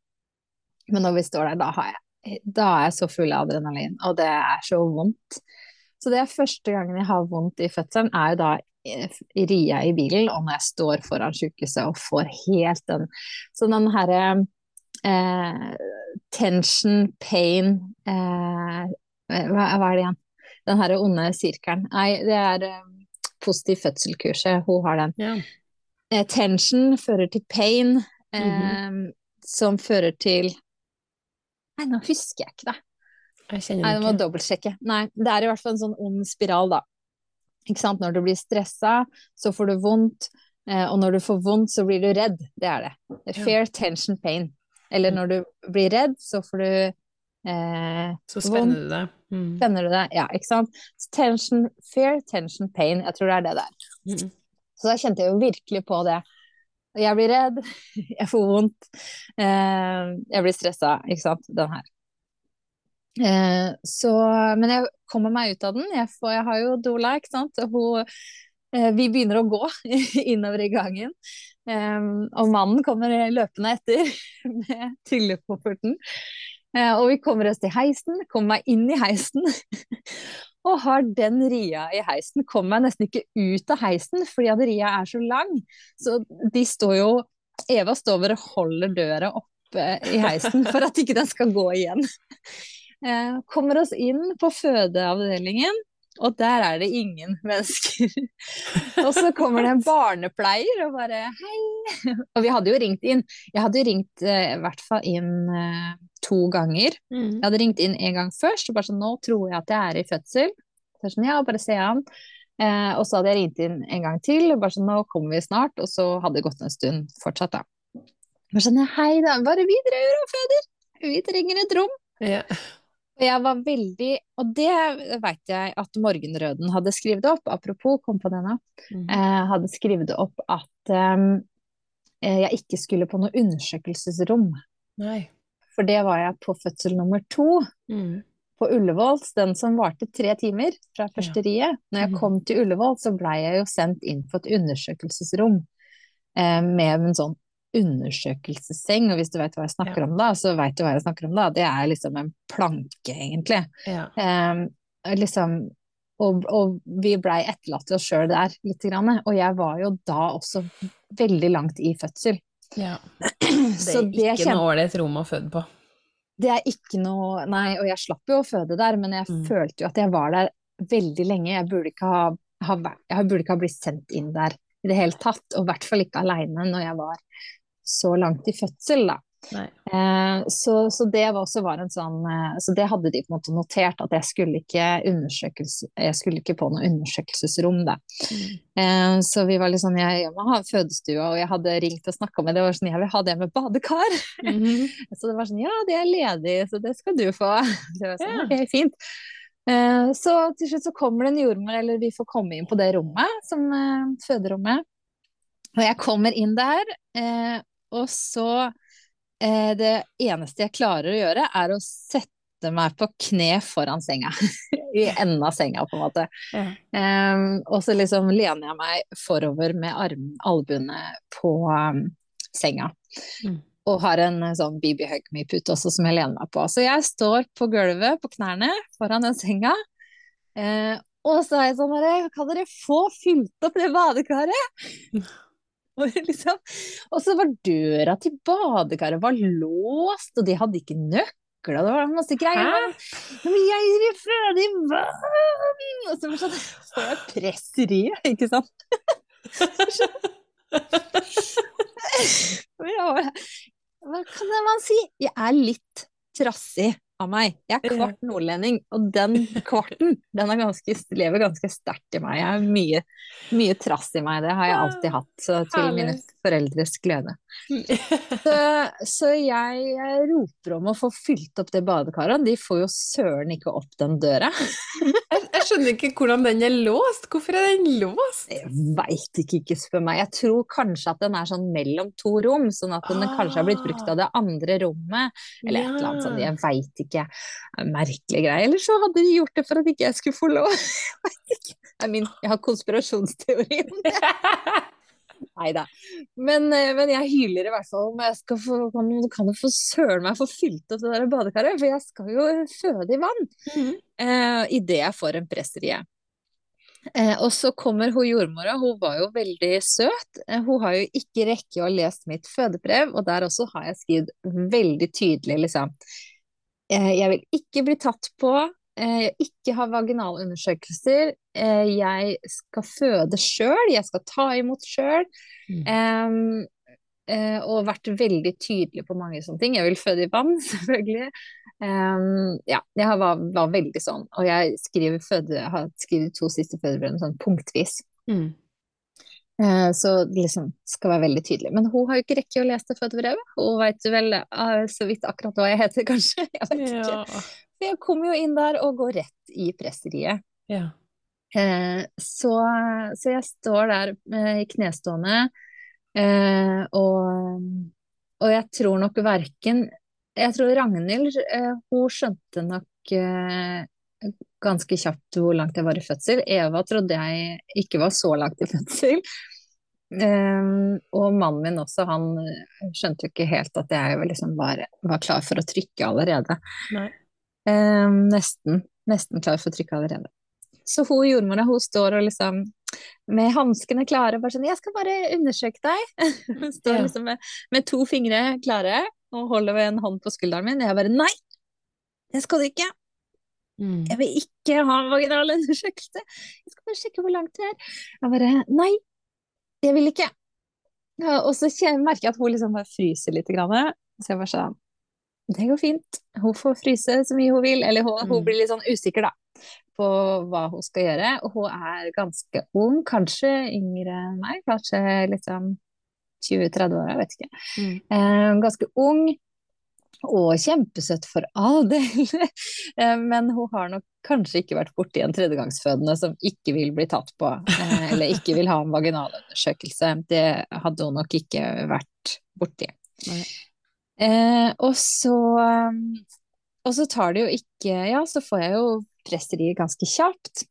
Men når vi står der, da, har jeg, da er jeg så full av adrenalin, og det er så vondt. Så det er første gangen jeg har vondt i fødselen, er jo da eh, jeg i bilen, og når jeg står foran sykehuset og får helt den Så den herre eh, tension, pain eh, hva, hva er det igjen? Den herre onde sirkelen. Nei, det er eh, positiv fødselkurset, hun har den. Ja. Eh, tension fører til pain, eh, som fører til Nei, nå husker jeg ikke det. Jeg Nei, det må dobbeltsjekke. Nei, det er i hvert fall en sånn ond spiral, da. Når du blir stressa, så får du vondt. eh, Og når du får vondt, så blir du redd. Det er det. Fair tension pain. Eller når du blir redd, så får du eh, Så vondt. spenner du deg. Mm. Spenner du det? Ja, ikke sant? Tension, fair tension pain. Jeg tror det er det der. Mm. Så da kjente jeg jo virkelig på det. Jeg blir redd, jeg får vondt, eh, jeg blir stressa, ikke sant, den her. Eh, så, men jeg kommer meg ut av den. Jeg, får, jeg har jo Dola, ikke sant. Hun, eh, vi begynner å gå innover i gangen. Eh, og mannen kommer løpende etter med tryllepofferten. Eh, og vi kommer oss til heisen, kommer meg inn i heisen. Og har den ria i heisen. Kommer meg nesten ikke ut av heisen fordi at ria er så lang. Så de står jo Eva står over og holder døra oppe i heisen for at ikke den skal gå igjen. Eh, kommer oss inn på fødeavdelingen, og der er det ingen mennesker. og så kommer det en barnepleier og bare hei. Og vi hadde jo ringt inn. Jeg hadde jo ringt eh, i hvert fall inn eh, to ganger. Mm. Jeg hadde ringt inn en gang først, og bare sånn, nå tror jeg at jeg er i fødsel. Så sånn, ja, bare se an. Eh, og så hadde jeg ringt inn en gang til, og bare sånn, nå kommer vi snart. Og så hadde det gått en stund fortsatt, da. Bare sånn, hei da, bare vi driver og føder. Vi trenger et rom. Ja. Jeg var veldig, og det veit jeg at Morgenrøden hadde skrevet opp, apropos, kom på det nå, Mm. eh, hadde skrevet opp at eh, jeg ikke skulle på noe undersøkelsesrom. Nei. For det var jeg på fødsel nummer to. Mm. på Ullevåls, den som varte tre timer fra første riet. Når jeg Mhm. kom til Ullevål, så blei jeg jo sendt inn på et undersøkelsesrom eh, med en sånn undersøkelsesseng, og hvis du vet hva jeg snakker om da, så veit du hva jeg snakker om da. Det er liksom en planke, egentlig. Ja. Um, liksom, og, og vi blei etterlatt til oss sjøl der, lite grann. Og jeg var jo da også veldig langt i fødsel. ja. Det er det ikke kjen- noe ålreit rom å føde på. Det er ikke noe Nei, og jeg slapp jo å føde der, men jeg Mm. følte jo at jeg var der veldig lenge. Jeg burde ikke ha, ha, jeg burde ikke ha blitt sendt inn der i det hele tatt, og i hvert fall ikke aleine når jeg var så langt i fødsel, da. Eh, så, så det var også var en sånn eh, Så det hadde de på en måte notert, at jeg skulle ikke Jeg skulle ikke på noe undersøkelsesrom, da. Mm. Eh, så vi var litt sånn Jeg, må ha fødestua, og jeg hadde ringt og snakka med det, var sånn Jeg vil ha det med badekar. Mhm. Så det var sånn, ja, det er ledig, så det skal du få. Så jeg var sånn, Ja. ok, fint. Så til slutt så kommer det en jordmor, eller vi får komme inn på det rommet, som føderommet. Og jeg kommer inn der, og så eh, Det eneste jeg klarer å gjøre, er å sette meg på kne foran senga. I enden av senga, på en måte. Ja. Um, og så liksom lener jeg meg forover med arm, albuene på um, senga. Mm. Og har en eh, sånn BB Hug Me-pute også som jeg lener meg på. Så jeg står på gulvet på knærne foran den senga. Uh, og så er jeg sånn kan dere få fylt opp det badekaret? Og, liksom, og så var døra til badekaret var låst, og de hadde ikke nøkler, det var masse greier. Men jeg er ferdig vann! Og så sånn, så jeg presseriet, ikke sant? Hva kan man si? Jeg er litt trassig av meg. Jeg er kvart nordlending, og den kvarten den ganske, lever ganske sterkt i meg. Jeg har mye, mye trass i meg, det har jeg alltid hatt, så til mine foreldres glede. Så, så, jeg roper om å få fylt opp det badekaret, de får jo søren ikke opp den døra. jeg, jeg, skjønner ikke hvordan den er låst, hvorfor er den låst? Jeg veit ikke, ikke spør meg. Jeg tror kanskje at den er sånn mellom to rom, sånn at den ah. kanskje har blitt brukt av det andre rommet, eller et eller annet sånt, jeg veit ikke Merkelige Merkelig greie. Eller så hadde de gjort det for at ikke jeg skulle få lov. jeg, jeg har konspirasjonsteori om det. Nei da. Men, eh, men, jeg hyler i hvert fall om jeg skal få, kan, kan få søren meg få fylt opp det der badekaret, for jeg skal jo føde i vann mm -hmm. eh, idet jeg får en presserie. Eh, og så kommer hun jordmora, hun var jo veldig søt. Eh, hun har jo ikke rekke å ha lest mitt fødebrev, og der også har jeg skrevet veldig tydelig, liksom Eh, jeg vil ikke bli tatt på, eh, ikke ha vaginalundersøkelser. Eh, jeg skal føde sjøl, jeg skal ta imot sjøl. Mm. og vært veldig tydelig på mange sånne ting. Jeg vil føde i vann, selvfølgelig. Um, ja, jeg var, var, veldig sånn. Og jeg skriver føde, har skrevet to siste fødebrevene sånn punktvis. Mm. Uh, så liksom skal være veldig tydelig. Men hun har jo ikke rekke å lese det fødebrevet. Hun veit vel uh, så vidt akkurat hva jeg heter, kanskje. Jeg vet ja. ikke. For jeg kommer jo inn der og går rett i presseriet. Ja. Uh, så, så, jeg står der i knestående, og, og jeg tror nok verken Jeg tror Ragnhild, hun skjønte nok ganske kjapt hvor langt jeg var i fødsel. Eva trodde jeg ikke var så langt i fødsel. Og mannen min også, han skjønte jo ikke helt at jeg liksom var, var, klar for å trykke allerede. Um, nesten. Nesten klar for å trykke allerede. Så hun jordmora hun står og liksom med hanskene klare, bare sånn 'Jeg skal bare undersøke deg'. Hun står ja. liksom med, med, to fingre klare og holder ved en hånd på skulderen min. Og jeg bare 'Nei, det skal du ikke'. Mm. Jeg vil ikke ha vaginal undersøkelse. Jeg skal bare sjekke hvor langt det er. Jeg bare Nei, jeg vil ikke. Og så merker jeg at hun liksom bare fryser litt. Grann. Så jeg bare sånn Det går fint. Hun får fryse så mye hun vil. Eller hun, mm. hun blir litt sånn usikker, da. På hva hun skal gjøre. Og hun er ganske ung. Kanskje yngre enn meg. Kanskje liksom 20-30 år, jeg vet ikke. Mm. Eh, ganske ung. Og kjempesøtt for all del, eh, men hun har nok kanskje ikke vært borti en tredjegangsfødende som ikke vil bli tatt på, eh, eller ikke vil ha en vaginalundersøkelse. Det hadde hun nok ikke vært borti. Eh, og så og så tar det jo ikke Ja, så får jeg jo presseri ganske kjapt.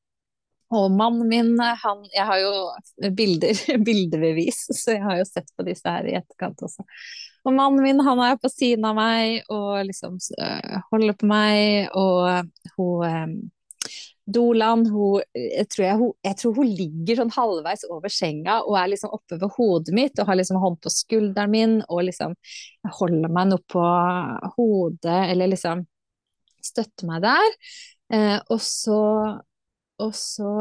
Og mannen min, han Jeg har jo bilder, bildebevis, så jeg har jo sett på disse her i etterkant også. Og mannen min han er på siden av meg og liksom uh, holder på meg, og hun um, Dolan, hun jeg, tror jeg, hun jeg, tror hun ligger sånn halvveis over senga og er liksom oppe ved hodet mitt og har liksom hånd på skulderen min og liksom holder meg noe på hodet, eller liksom støtter meg der. Eh, og så og så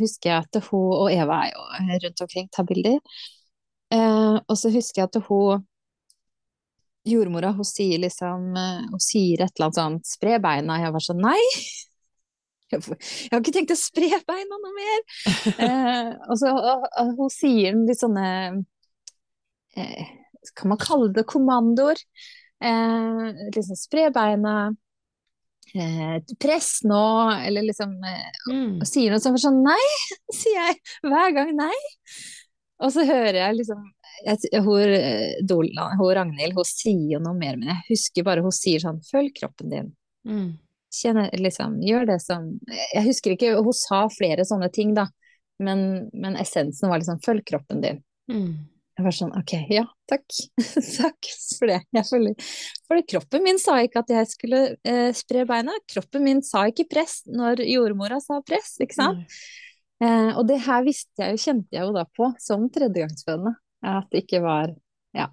husker jeg at hun og Eva er jo rundt omkring, tar bilder. Eh, og så husker jeg at hun jordmora hun sier liksom eh, Hun sier et eller annet sånt 'spre beina'. Jeg var sånn nei! Jeg har ikke tenkt å spre beina noe mer! eh, og så og, og hun sier litt sånne eh, Kan man kalle det kommandoer? Eh, liksom spre beina. Eh, press nå, eller liksom eh, mm. Og sier noe sånn, sånn Nei! sier jeg hver gang nei. Og så hører jeg liksom jeg, hun, Dola, hun Ragnhild hun sier jo noe mer, men jeg husker bare hun sier sånn følg kroppen din. Mm. Kjenner, liksom, gjør det som Jeg husker ikke, hun sa flere sånne ting, da, men, men essensen var liksom følg kroppen din. Mm. Jeg var sånn ok, ja, takk. takk for det. Jeg følger For kroppen min sa ikke at jeg skulle eh, spre beina. Kroppen min sa ikke press når jordmora sa press, ikke sant. Eh, og det her visste jeg jo, kjente jeg jo da på som tredjegangsfødende. At det ikke var Ja.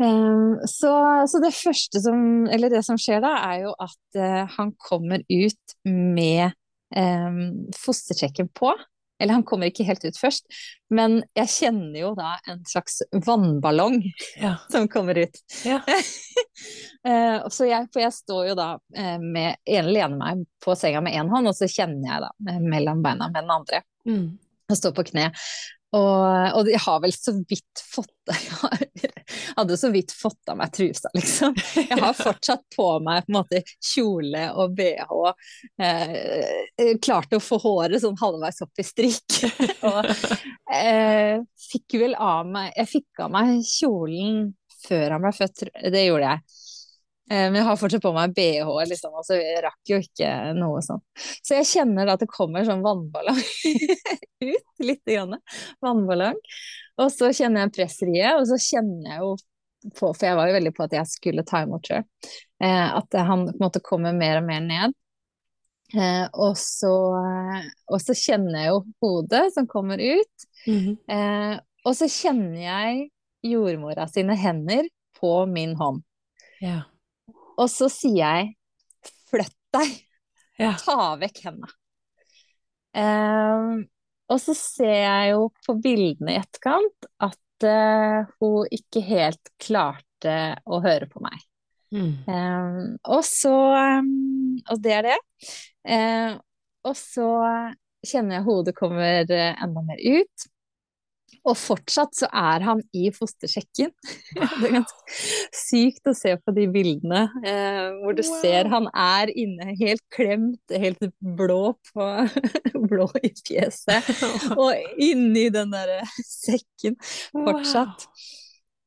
Um, så, så, det første som, eller det som skjer da, er jo at uh, han kommer ut med um, fostersjekken på. Eller han kommer ikke helt ut først, men jeg kjenner jo da en slags vannballong ja. som kommer ut. Ja. uh, så jeg, for jeg står jo da uh, med en lener meg på senga med én hånd, og så kjenner jeg da mellom beina med den andre. Mm. Og står på kne. Og, og, jeg har vel så vidt fått Jeg hadde så vidt fått av meg trusa, liksom. Jeg har fortsatt på meg på en måte kjole og bh. Eh, klarte å få håret sånn halvveis opp i strikk. og eh, fikk vel av meg Jeg fikk av meg kjolen før han ble født, det gjorde jeg. Eh, men jeg har fortsatt på meg bh, liksom, og så jeg rakk jo ikke noe sånt. Så jeg kjenner da at det kommer sånn vannballong ut, lite grann. Vannballong. Og så kjenner jeg presseriet, og så kjenner jeg jo på, for jeg var jo veldig på at jeg skulle ta imot sjøl, eh, at han på en måte kommer mer og mer ned. Eh, og, så, og så kjenner jeg jo hodet som kommer ut. Mm -hmm. og så kjenner jeg jordmora sine hender på min hånd. Ja. Og så sier jeg flytt deg, ja. ta vekk henda. Um, og så ser jeg jo på bildene i etterkant at uh, hun ikke helt klarte å høre på meg. Mm. Um, og så um, Og det er det. Uh, og så kjenner jeg hodet kommer enda mer ut. Og fortsatt så er han i fostersjekken. det er ganske sykt å se på de bildene eh, hvor du wow. ser han er inne helt klemt, helt blå på blå i fjeset. og inni den derre sekken fortsatt. Wow.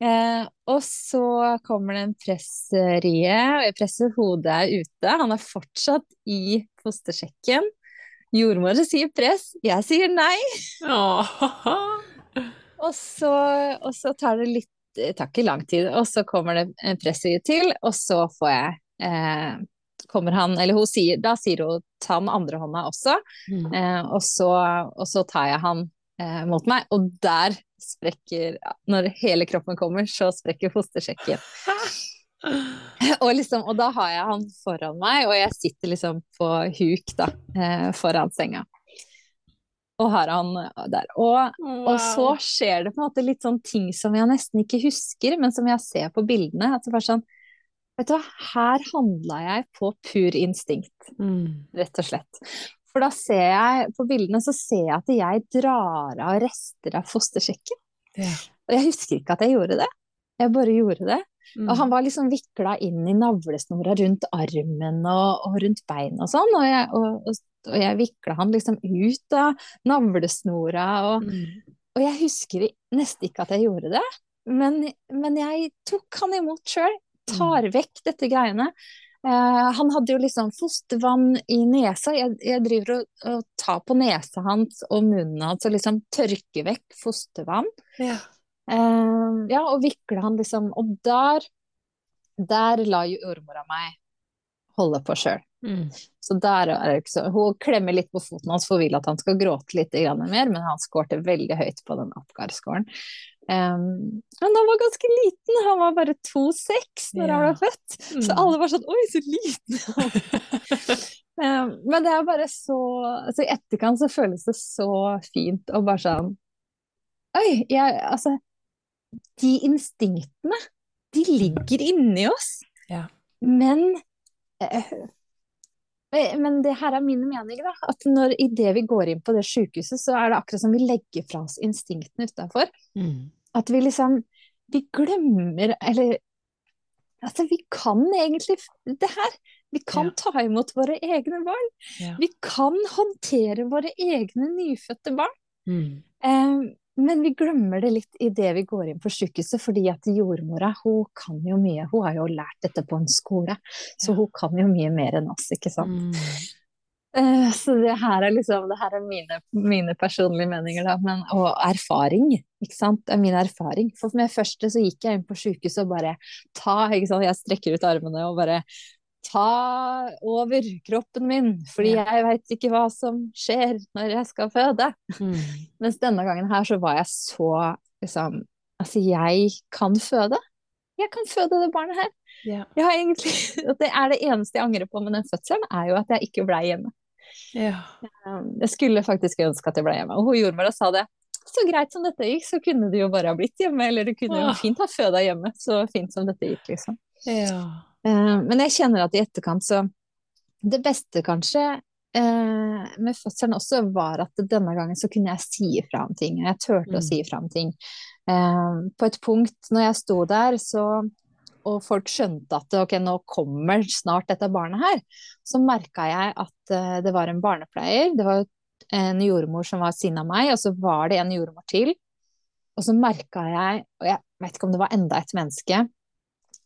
Eh, og så kommer det en presserie, og jeg presser hodet er ute. Han er fortsatt i fostersjekken. Jordmor sier press, jeg sier nei. Og så, og så, tar det litt det tar ikke lang tid, og så kommer det en pressøye til, og så får jeg eh, kommer han, eller hun sier, Da sier hun ta den andre hånda også, mm. eh, og, så, og, så, tar jeg han eh, mot meg, og der sprekker Når hele kroppen kommer, så sprekker fostersjekken. og, liksom, og da har jeg han foran meg, og jeg sitter liksom på huk da, eh, foran senga og har han eh, der. Og, wow. og, så skjer det på en måte litt sånn ting som jeg nesten ikke husker, men som jeg ser på bildene. At det bare sånn Vet du hva, her handla jeg på pur instinkt, mm. rett og slett. For da ser jeg på bildene så ser jeg at jeg drar av rester av fostersjekken. Ja. Og jeg husker ikke at jeg gjorde det. Jeg bare gjorde det. Mm. Og han var liksom vikla inn i navlesnora rundt armen og, og rundt beina og sånn. Og, jeg, og, og jeg vikla han liksom ut av navlesnora, og, mm. og jeg husker nesten ikke at jeg gjorde det, men, men jeg tok han imot sjøl. Tar mm. vekk dette greiene. Uh, han hadde jo liksom fostervann i nesa. Jeg, jeg driver og, og, tar på nesa hans og munnen hans og liksom tørker vekk fostervann. Ja. Uh, ja, og vikla han liksom Og der, der la jo jordmora meg holde på sjøl. Mm. Så der er det ikke så Hun klemmer litt på foten hans for hun vil at han skal gråte litt mer, men han skårte veldig høyt på den Apgar-skåren. Um, men han var ganske liten, han var bare 2,6 når yeah. han ble født. Mm. Så alle var sånn Oi, så liten! um, men det er bare så altså I etterkant så føles det så fint og bare sånn Oi, jeg Altså, de instinktene, de ligger inni oss. Ja. Men eh, men det her er min mening, da. At når idet vi går inn på det sykehuset, så er det akkurat som vi legger fra oss instinktene utafor. Mm. At vi liksom Vi glemmer Eller Altså, vi kan egentlig det her. Vi kan ja. ta imot våre egne barn. Ja. Vi kan håndtere våre egne nyfødte barn. Mm. Um, men vi glemmer det litt idet vi går inn på sykehuset, fordi at jordmora hun kan jo mye. Hun har jo lært dette på en skole, så hun kan jo mye mer enn oss, ikke sant. Mm. Uh, så det her er liksom det her er mine, mine personlige meninger, da, men, og erfaring. ikke sant, det er min erfaring. For med første så gikk jeg inn på sykehuset og bare ta, ikke sant, jeg strekker ut armene og bare ta over kroppen min, fordi jeg veit ikke hva som skjer når jeg skal føde. Mm. Mens denne gangen her så var jeg så liksom Altså, jeg kan føde. Jeg kan føde det barnet her. Ja. Jeg har egentlig, det er det eneste jeg angrer på med den fødselen, er jo at jeg ikke blei hjemme. Ja. Um, jeg skulle faktisk ønske at jeg blei hjemme. Og hun jordmora sa det. Så greit som dette gikk, så kunne du jo bare ha blitt hjemme. Eller du kunne jo fint ha føda hjemme. Så fint som dette gikk, liksom. Ja. Eh, men jeg kjenner at i etterkant så Det beste kanskje eh, med fødselen også var at denne gangen så kunne jeg si ifra om ting. Jeg turte mm. å si ifra om ting. Eh, på et punkt når jeg sto der, så og folk skjønte at ok, nå kommer snart dette barnet her, så merka jeg at det var en barnepleier. Det var en jordmor som var siden av meg, og så var det en jordmor til. Og så merka jeg, og jeg vet ikke om det var enda et menneske,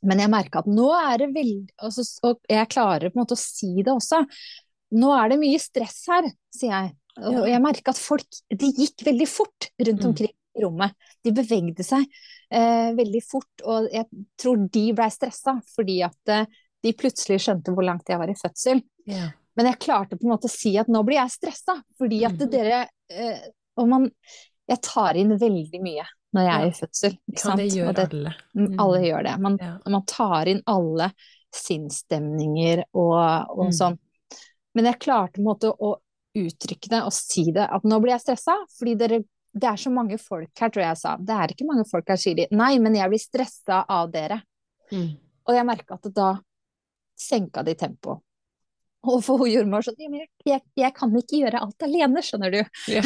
men jeg merka at nå er det veldig altså, Og jeg klarer på en måte å si det også. Nå er det mye stress her, sier jeg. Og jeg merka at folk De gikk veldig fort rundt mm. omkring i rommet. De bevegde seg eh, veldig fort, og jeg tror de blei stressa fordi at eh, de plutselig skjønte hvor langt jeg var i fødsel. Yeah. Men jeg klarte på en måte å si at nå blir jeg stressa, fordi at mm. dere eh, Og man Jeg tar inn veldig mye når jeg er i fødsel. Ja, det gjør det, alle. Mm. Alle gjør det. Man, ja. man, tar inn alle sinnsstemninger og, og mm. sånn. Men jeg klarte på en måte å uttrykke det og si det, at nå blir jeg stressa, fordi dere, det er så mange folk her, tror jeg jeg sa. Det er ikke mange folk her, sier de. Nei, men jeg blir stressa av dere. Mm. Og jeg merka at da senka de tempoet. Og for hun jordmor sånn jeg, jeg, kan ikke gjøre alt alene, skjønner du. Ja.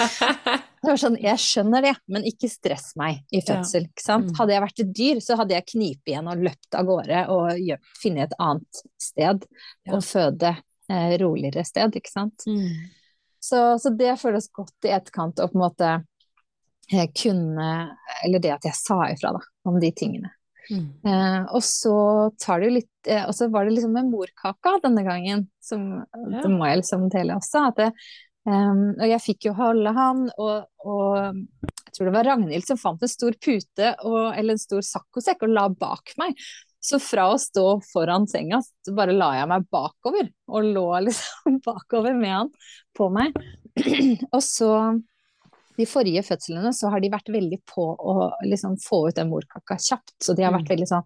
det var sånn, jeg skjønner det, men ikke stress meg i fødsel. ikke sant? Mm. Hadde jeg vært et dyr, så hadde jeg knipet igjen og løpt av gårde og funnet et annet sted ja. og føde eh, roligere sted, ikke sant. Mm. Så, så, det føles godt i etterkant å på en måte eh, kunne Eller det at jeg sa ifra, da, om de tingene. Mm. Eh, og så tar det jo litt eh, Og så var det liksom med morkaka denne gangen, som ja. det må jeg liksom dele også. Det, eh, og jeg fikk jo holde han, og, og, jeg tror det var Ragnhild som fant en stor pute og, eller en stor saccosekk og la bak meg. Så fra å stå foran senga, så bare la jeg meg bakover, og lå liksom bakover med han på meg. og så de forrige fødslene så har de vært veldig på å liksom få ut den morkaka kjapt. Så de har vært mm. veldig sånn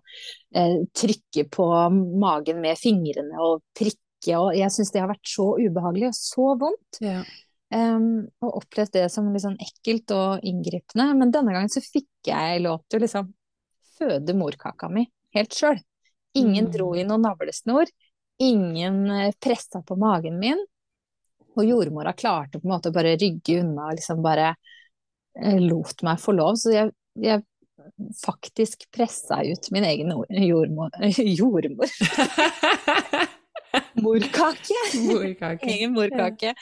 eh, trykke på magen med fingrene og prikke, og jeg syns det har vært så ubehagelig og så vondt. Ja. Um, og opplevd det som litt sånn ekkelt og inngripende. Men denne gangen så fikk jeg lov til å liksom føde morkaka mi helt sjøl. Ingen mm. dro i noen navlesnor. Ingen eh, pressa på magen min. Og jordmora klarte på en måte bare rygge unna og liksom bare eh, lot meg få lov. Så jeg, jeg faktisk pressa ut min egen jordmor. jordmor. morkake! morkake. egen morkake.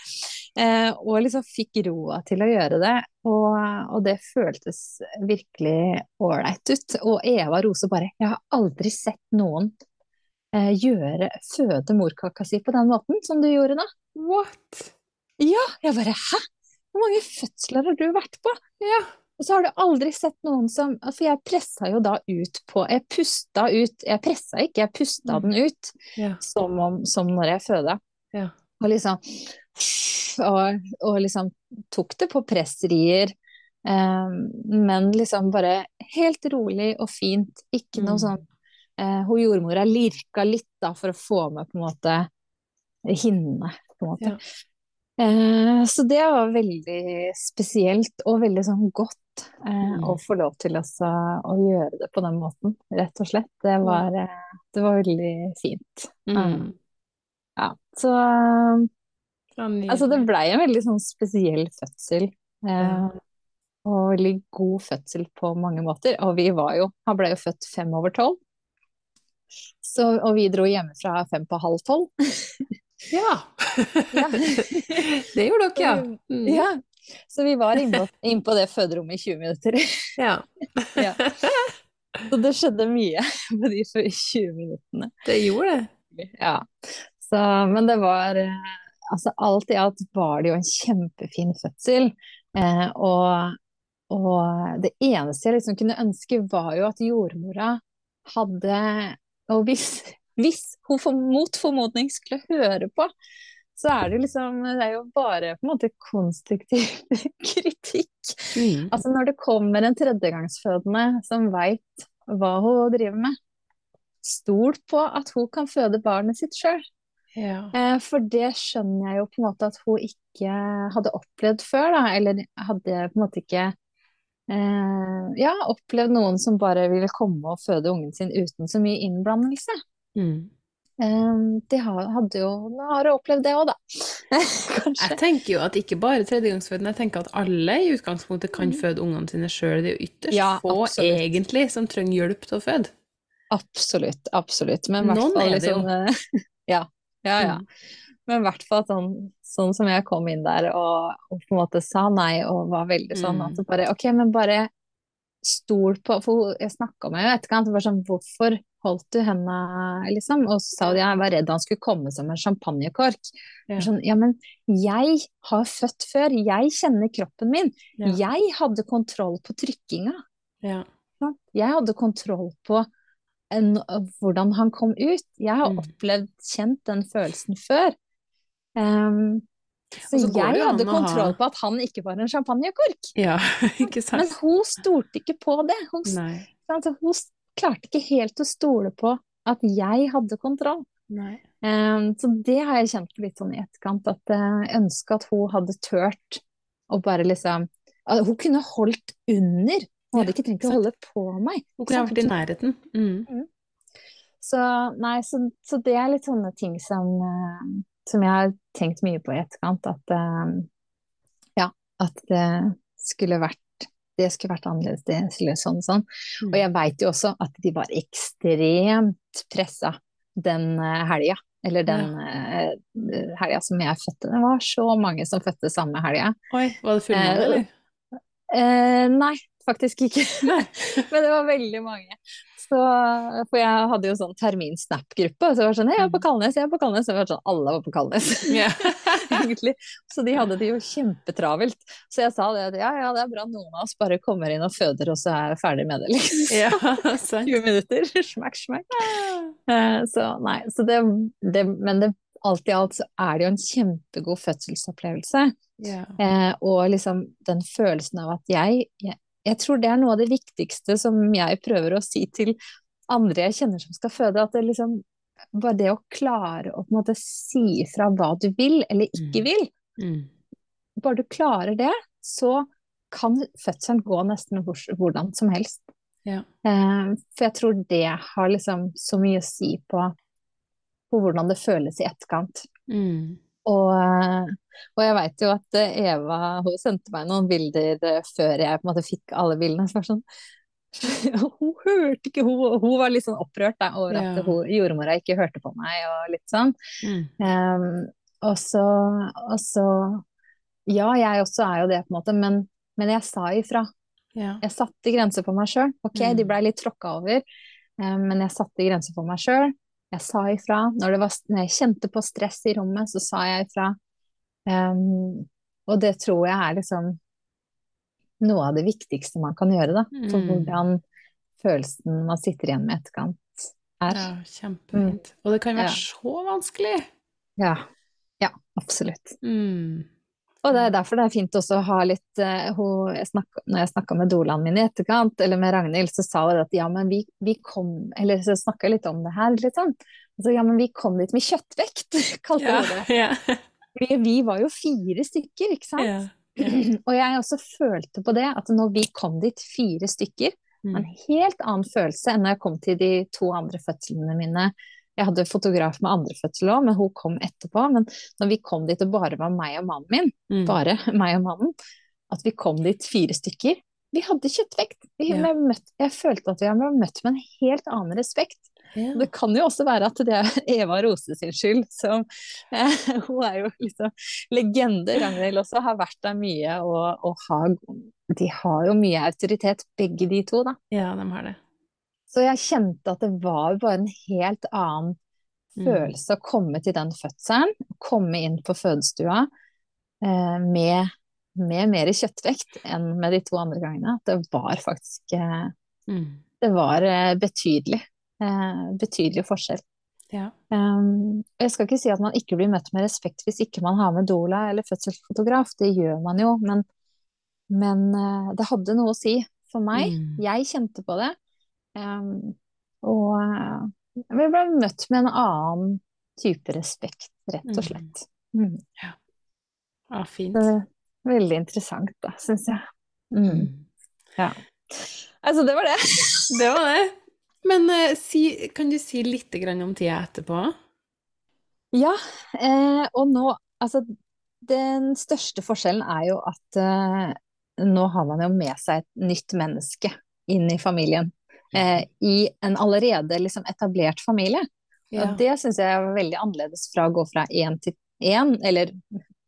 Eh, og liksom fikk roa til å gjøre det. Og, og det føltes virkelig ålreit ut. Og Eva Rose bare Jeg har aldri sett noen gjøre, føde morkaka si på den måten som du gjorde da. What? Ja, jeg bare hæ? Hvor mange fødsler har du vært på? Ja. Og så har du aldri sett noen som For jeg pressa jo da ut på Jeg pusta ut Jeg pressa ikke, jeg pusta mm. den ut ja. som, om, som når jeg føda. Ja. Og liksom og, og, liksom tok det på pressrier. Um, men liksom bare helt rolig og fint. Ikke noe mm. sånn uh, Hun jordmora lirka litt da for å få med på en måte hinnene på en måte. Ja. Eh, så det var veldig spesielt og veldig sånn godt eh, mm. å få lov til også, å gjøre det på den måten, rett og slett. Det var, eh, det var veldig fint. Mm. Ja, så Altså, det blei en veldig sånn spesiell fødsel. Eh, og veldig god fødsel på mange måter. Og vi var jo Han ble jo født fem over tolv. Og vi dro hjemmefra fem på halv tolv. Ja. det gjorde dere, ja. Mm. ja. Så vi var inne på, inn på det føderommet i 20 minutter. Ja. ja. Så det skjedde mye på de 20 minuttene. Det gjorde det. Ja. Så, men det var eh, Altså alt i alt var det jo en kjempefin fødsel. Eh, og, og, det eneste jeg liksom kunne ønske, var jo at jordmora hadde Og hvis, hvis hun for, mot formodning skulle høre på, så er det liksom Det er jo bare på en måte konstruktiv kritikk. Mm. Altså når det kommer en tredjegangsfødende som veit hva hun driver med, stol på at hun kan føde barnet sitt sjøl. Ja. Eh, for det skjønner jeg jo på en måte at hun ikke hadde opplevd før, da. Eller hadde på en måte ikke eh, ja, opplevd noen som bare ville komme og føde ungen sin uten så mye innblandelse. Mm. Um, de hadde jo Nå har opplevd det òg, da. jeg tenker jo at ikke bare tredjegangsfødende, jeg tenker at alle i utgangspunktet kan mm. føde ungene sine sjøl. Det er jo ytterst ja, få absolutt. egentlig som trenger hjelp til å føde. Absolutt, absolutt. Men i hvert fall liksom eh, Ja, ja, ja. Mm. Men i hvert fall sånn, sånn, som jeg kom inn der og, og, på en måte sa nei og var veldig sånn at det bare Ok, men bare stol på For jeg snakka med henne i etterkant, og var sånn Hvorfor holdt du henda, liksom? Og så sa de jeg var redd han skulle komme som en champagnekork. Ja. Sånn, ja, men jeg har født før, jeg kjenner kroppen min. Ja. Jeg hadde kontroll på trykkinga. Ja. Jeg hadde kontroll på en, hvordan han kom ut. Jeg har mm. opplevd, kjent den følelsen før. Um, så jeg hadde kontroll ha... på at han ikke var en champagnekork. Ja, ikke sant. Men hun stolte ikke på det. Hun, altså, hun klarte ikke helt å stole på at jeg hadde kontroll. Um, så det har jeg kjent litt sånn i etterkant, at jeg ønska at hun hadde turt å bare liksom at Hun kunne holdt under. Hun hadde ikke trengt å holde på meg. Hun kunne vært i nærheten. Mm. Mm. Så nei, så, så, det er litt sånne ting som, uh, som jeg har tenkt mye på i etterkant. At uh, ja, at det skulle vært det skulle vært annerledes, det skulle sånn sånn. Mm. Og jeg veit jo også at de var ekstremt pressa den uh, helga. Eller den ja. uh, helga som jeg fødte. Det var så mange som fødte samme helga. Oi, var det fullmåne, eller? Eh, nei, faktisk ikke. Men det var veldig mange. Så, for jeg hadde jo sånn termin-snap-gruppe, så det var sånn jeg er på mm. Kalnes, jeg er på Kalnes. Så jeg var sånn, alle var på Kalnes, egentlig. Så de hadde det jo kjempetravelt. Så jeg sa det at ja, ja, det er bra noen av oss bare kommer inn og føder, og så er jeg ferdig med det, liksom. Ja, 20 minutter, smakk, smakk. Uh, så nei, så det, det Men det, alt i alt så er det jo en kjempegod fødselsopplevelse. Yeah. Eh, og liksom den følelsen av at jeg, jeg, jeg tror det er noe av det viktigste som jeg prøver å si til andre jeg kjenner som skal føde, at det liksom bare det å klare å måte si fra hva du vil eller ikke mm. vil. Mm. Bare du klarer det, så kan fødselen gå nesten hvordan som helst. Ja. Eh, for jeg tror det har liksom så mye å si på, på hvordan det føles i etterkant. Mm. Og, og jeg veit jo at Eva hun sendte meg noen bilder før jeg på en måte fikk alle bildene. Så sånn Hun hørte ikke, hun, hun var litt sånn opprørt da, over ja. at hun, jordmora ikke hørte på meg og litt sånn. Mm. Um, og, så, og så Ja, jeg også er jo det, på en måte, men, men jeg sa ifra. Ja. Jeg satte grenser på meg sjøl. Ok, mm. de blei litt tråkka over, um, men jeg satte grenser på meg sjøl. Jeg sa ifra. Når, var, når, jeg kjente på stress i rommet, så sa jeg ifra. Um, og det tror jeg er liksom noe av det viktigste man kan gjøre, da. For mm. hvordan følelsen man sitter igjen med etterkant er. Ja, kjempefint. Mm. Og det kan være ja. så vanskelig. Ja. Ja, absolutt. Mm. Og det er derfor det er fint også å ha litt hun, jeg snakket, Når jeg snakka med Dolan min i etterkant, eller med Ragnhild, så sa hun at ja, men vi, vi kom Eller så snakka litt om det her, liksom. Altså, ja, men vi kom dit med kjøttvekt, kalte ja, det. Ja. Vi, vi var jo fire stykker, ikke sant. Ja. Og jeg også følte på det, at når vi kom dit fire stykker, mm. en helt annen følelse enn når jeg kom til de to andre fødslene mine jeg hadde fotograf med andre fødsel òg, men hun kom etterpå. Men når vi kom dit og bare var meg og mannen min, mm. bare meg og mannen, at vi kom dit fire stykker Vi hadde kjøttvekt. Vi, ja. møtt, jeg følte at vi hadde møtt med en helt annen respekt. Ja. Det kan jo også være at det er Eva Rose sin skyld. Som, eh, hun er jo liksom legende. Ragnhild også har vært der mye og, og har, de har jo mye autoritet, begge de to, da. Ja, de har det. Så jeg kjente at det var bare en helt annen mm. følelse å komme til den fødselen. Komme inn på fødestua eh, med, med, mer kjøttvekt enn med de to andre gangene. Det var faktisk eh, mm. Det var eh, betydelig. Eh, betydelig forskjell. Ja. Um, jeg skal ikke si at man ikke blir møtt med respekt hvis ikke man har med doula eller fødselsfotograf, det gjør man jo, men, men uh, det hadde noe å si for meg. Mm. Jeg kjente på det. Um, og uh, vi ble møtt med en annen type respekt, rett og mm. slett. Mm. Ja. ja. fint. Veldig interessant, da, syns jeg. Mm. mm. Ja. Altså, det var det. det var det. Men uh, si, kan du si litt om tida etterpå? Ja, eh, og nå Altså, den største forskjellen er jo at eh, nå har man jo med seg et nytt menneske inn i familien. Eh, I en allerede liksom etablert familie. Ja. Og det syns jeg er veldig annerledes fra å gå fra én til én, eller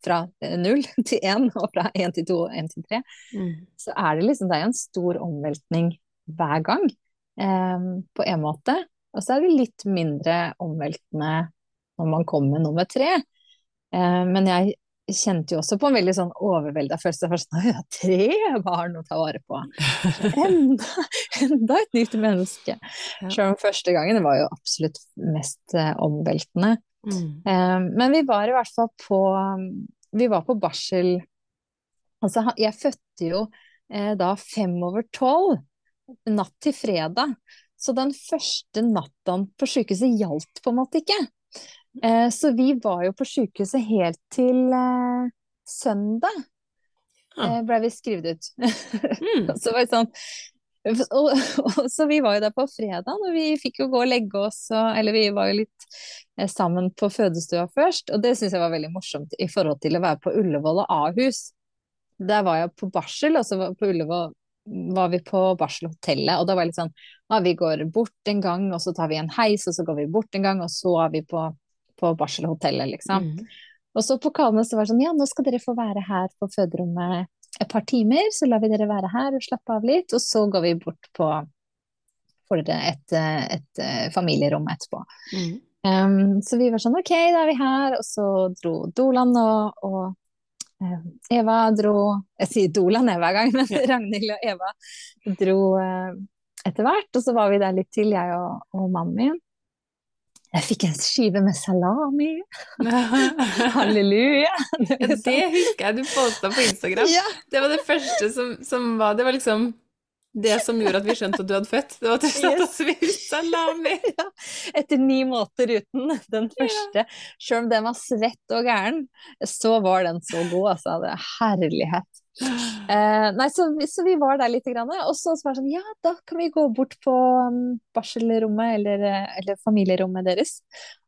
fra null til én, og fra én til to og én til tre. Mm. Så er det liksom Det er en stor omveltning hver gang på en måte. Og så er det litt mindre omveltende når man kommer med nummer tre. Eh, men jeg kjente jo også på en veldig sånn overvelda følelse. For sånn, ja, tre barn å ta vare på! Enda, enda et nytt menneske! Ja. Selv om første gangen var jo absolutt mest eh, omveltende. Mm. Eh, men vi var i hvert fall på Vi var på barsel Altså, jeg fødte jo da fem over tolv natt til fredag. Så den første natta på sykehuset gjaldt på en måte ikke. Eh, så vi var jo på sykehuset helt til eh, søndag, eh, ble vi skrevet ut. Mm. så var det sånn og, og, så vi var jo der på fredag, og vi fikk jo gå og legge oss og Eller vi var jo litt eh, sammen på fødestua først, og det syns jeg var veldig morsomt i forhold til å være på Ullevål og Ahus. Der var jeg på barsel, og så på Ullevål var vi på barselhotellet, og da var det litt sånn ah, vi går bort en gang, og så tar vi en heis, og så går vi bort en gang, og så er vi på, på barselhotellet, liksom. Mm. Og så på Kalnes var det sånn ja, nå skal dere få være her på føderommet et par timer, så lar vi dere være her og slappe av litt, og så går vi bort på for et, et, et familierom etterpå. Mm. Um, så vi var sånn ok, da er vi her, og så dro Dolan og, og Eh, Eva dro Jeg sier Dolan hver gang, men ja. Ragnhild og Eva dro eh, etter hvert. Og så var vi der litt til, jeg og, og mannen min. Jeg fikk en skive med salami. Halleluja. Det, det husker jeg du posta på Instagram. Ja. Det var det første som, som var Det var liksom det som gjorde at vi skjønte at du hadde født. Det var at du satt og spiste salami. Ja, etter ni måter uten den første. Ja. Selv om den var svett og gæren, så var den så god, altså. Det er herlighet. Eh, nei, så, så, vi var der litt, grann, og så var det sånn Ja, da kan vi gå bort på um, barselrommet eller, eller, familierommet deres.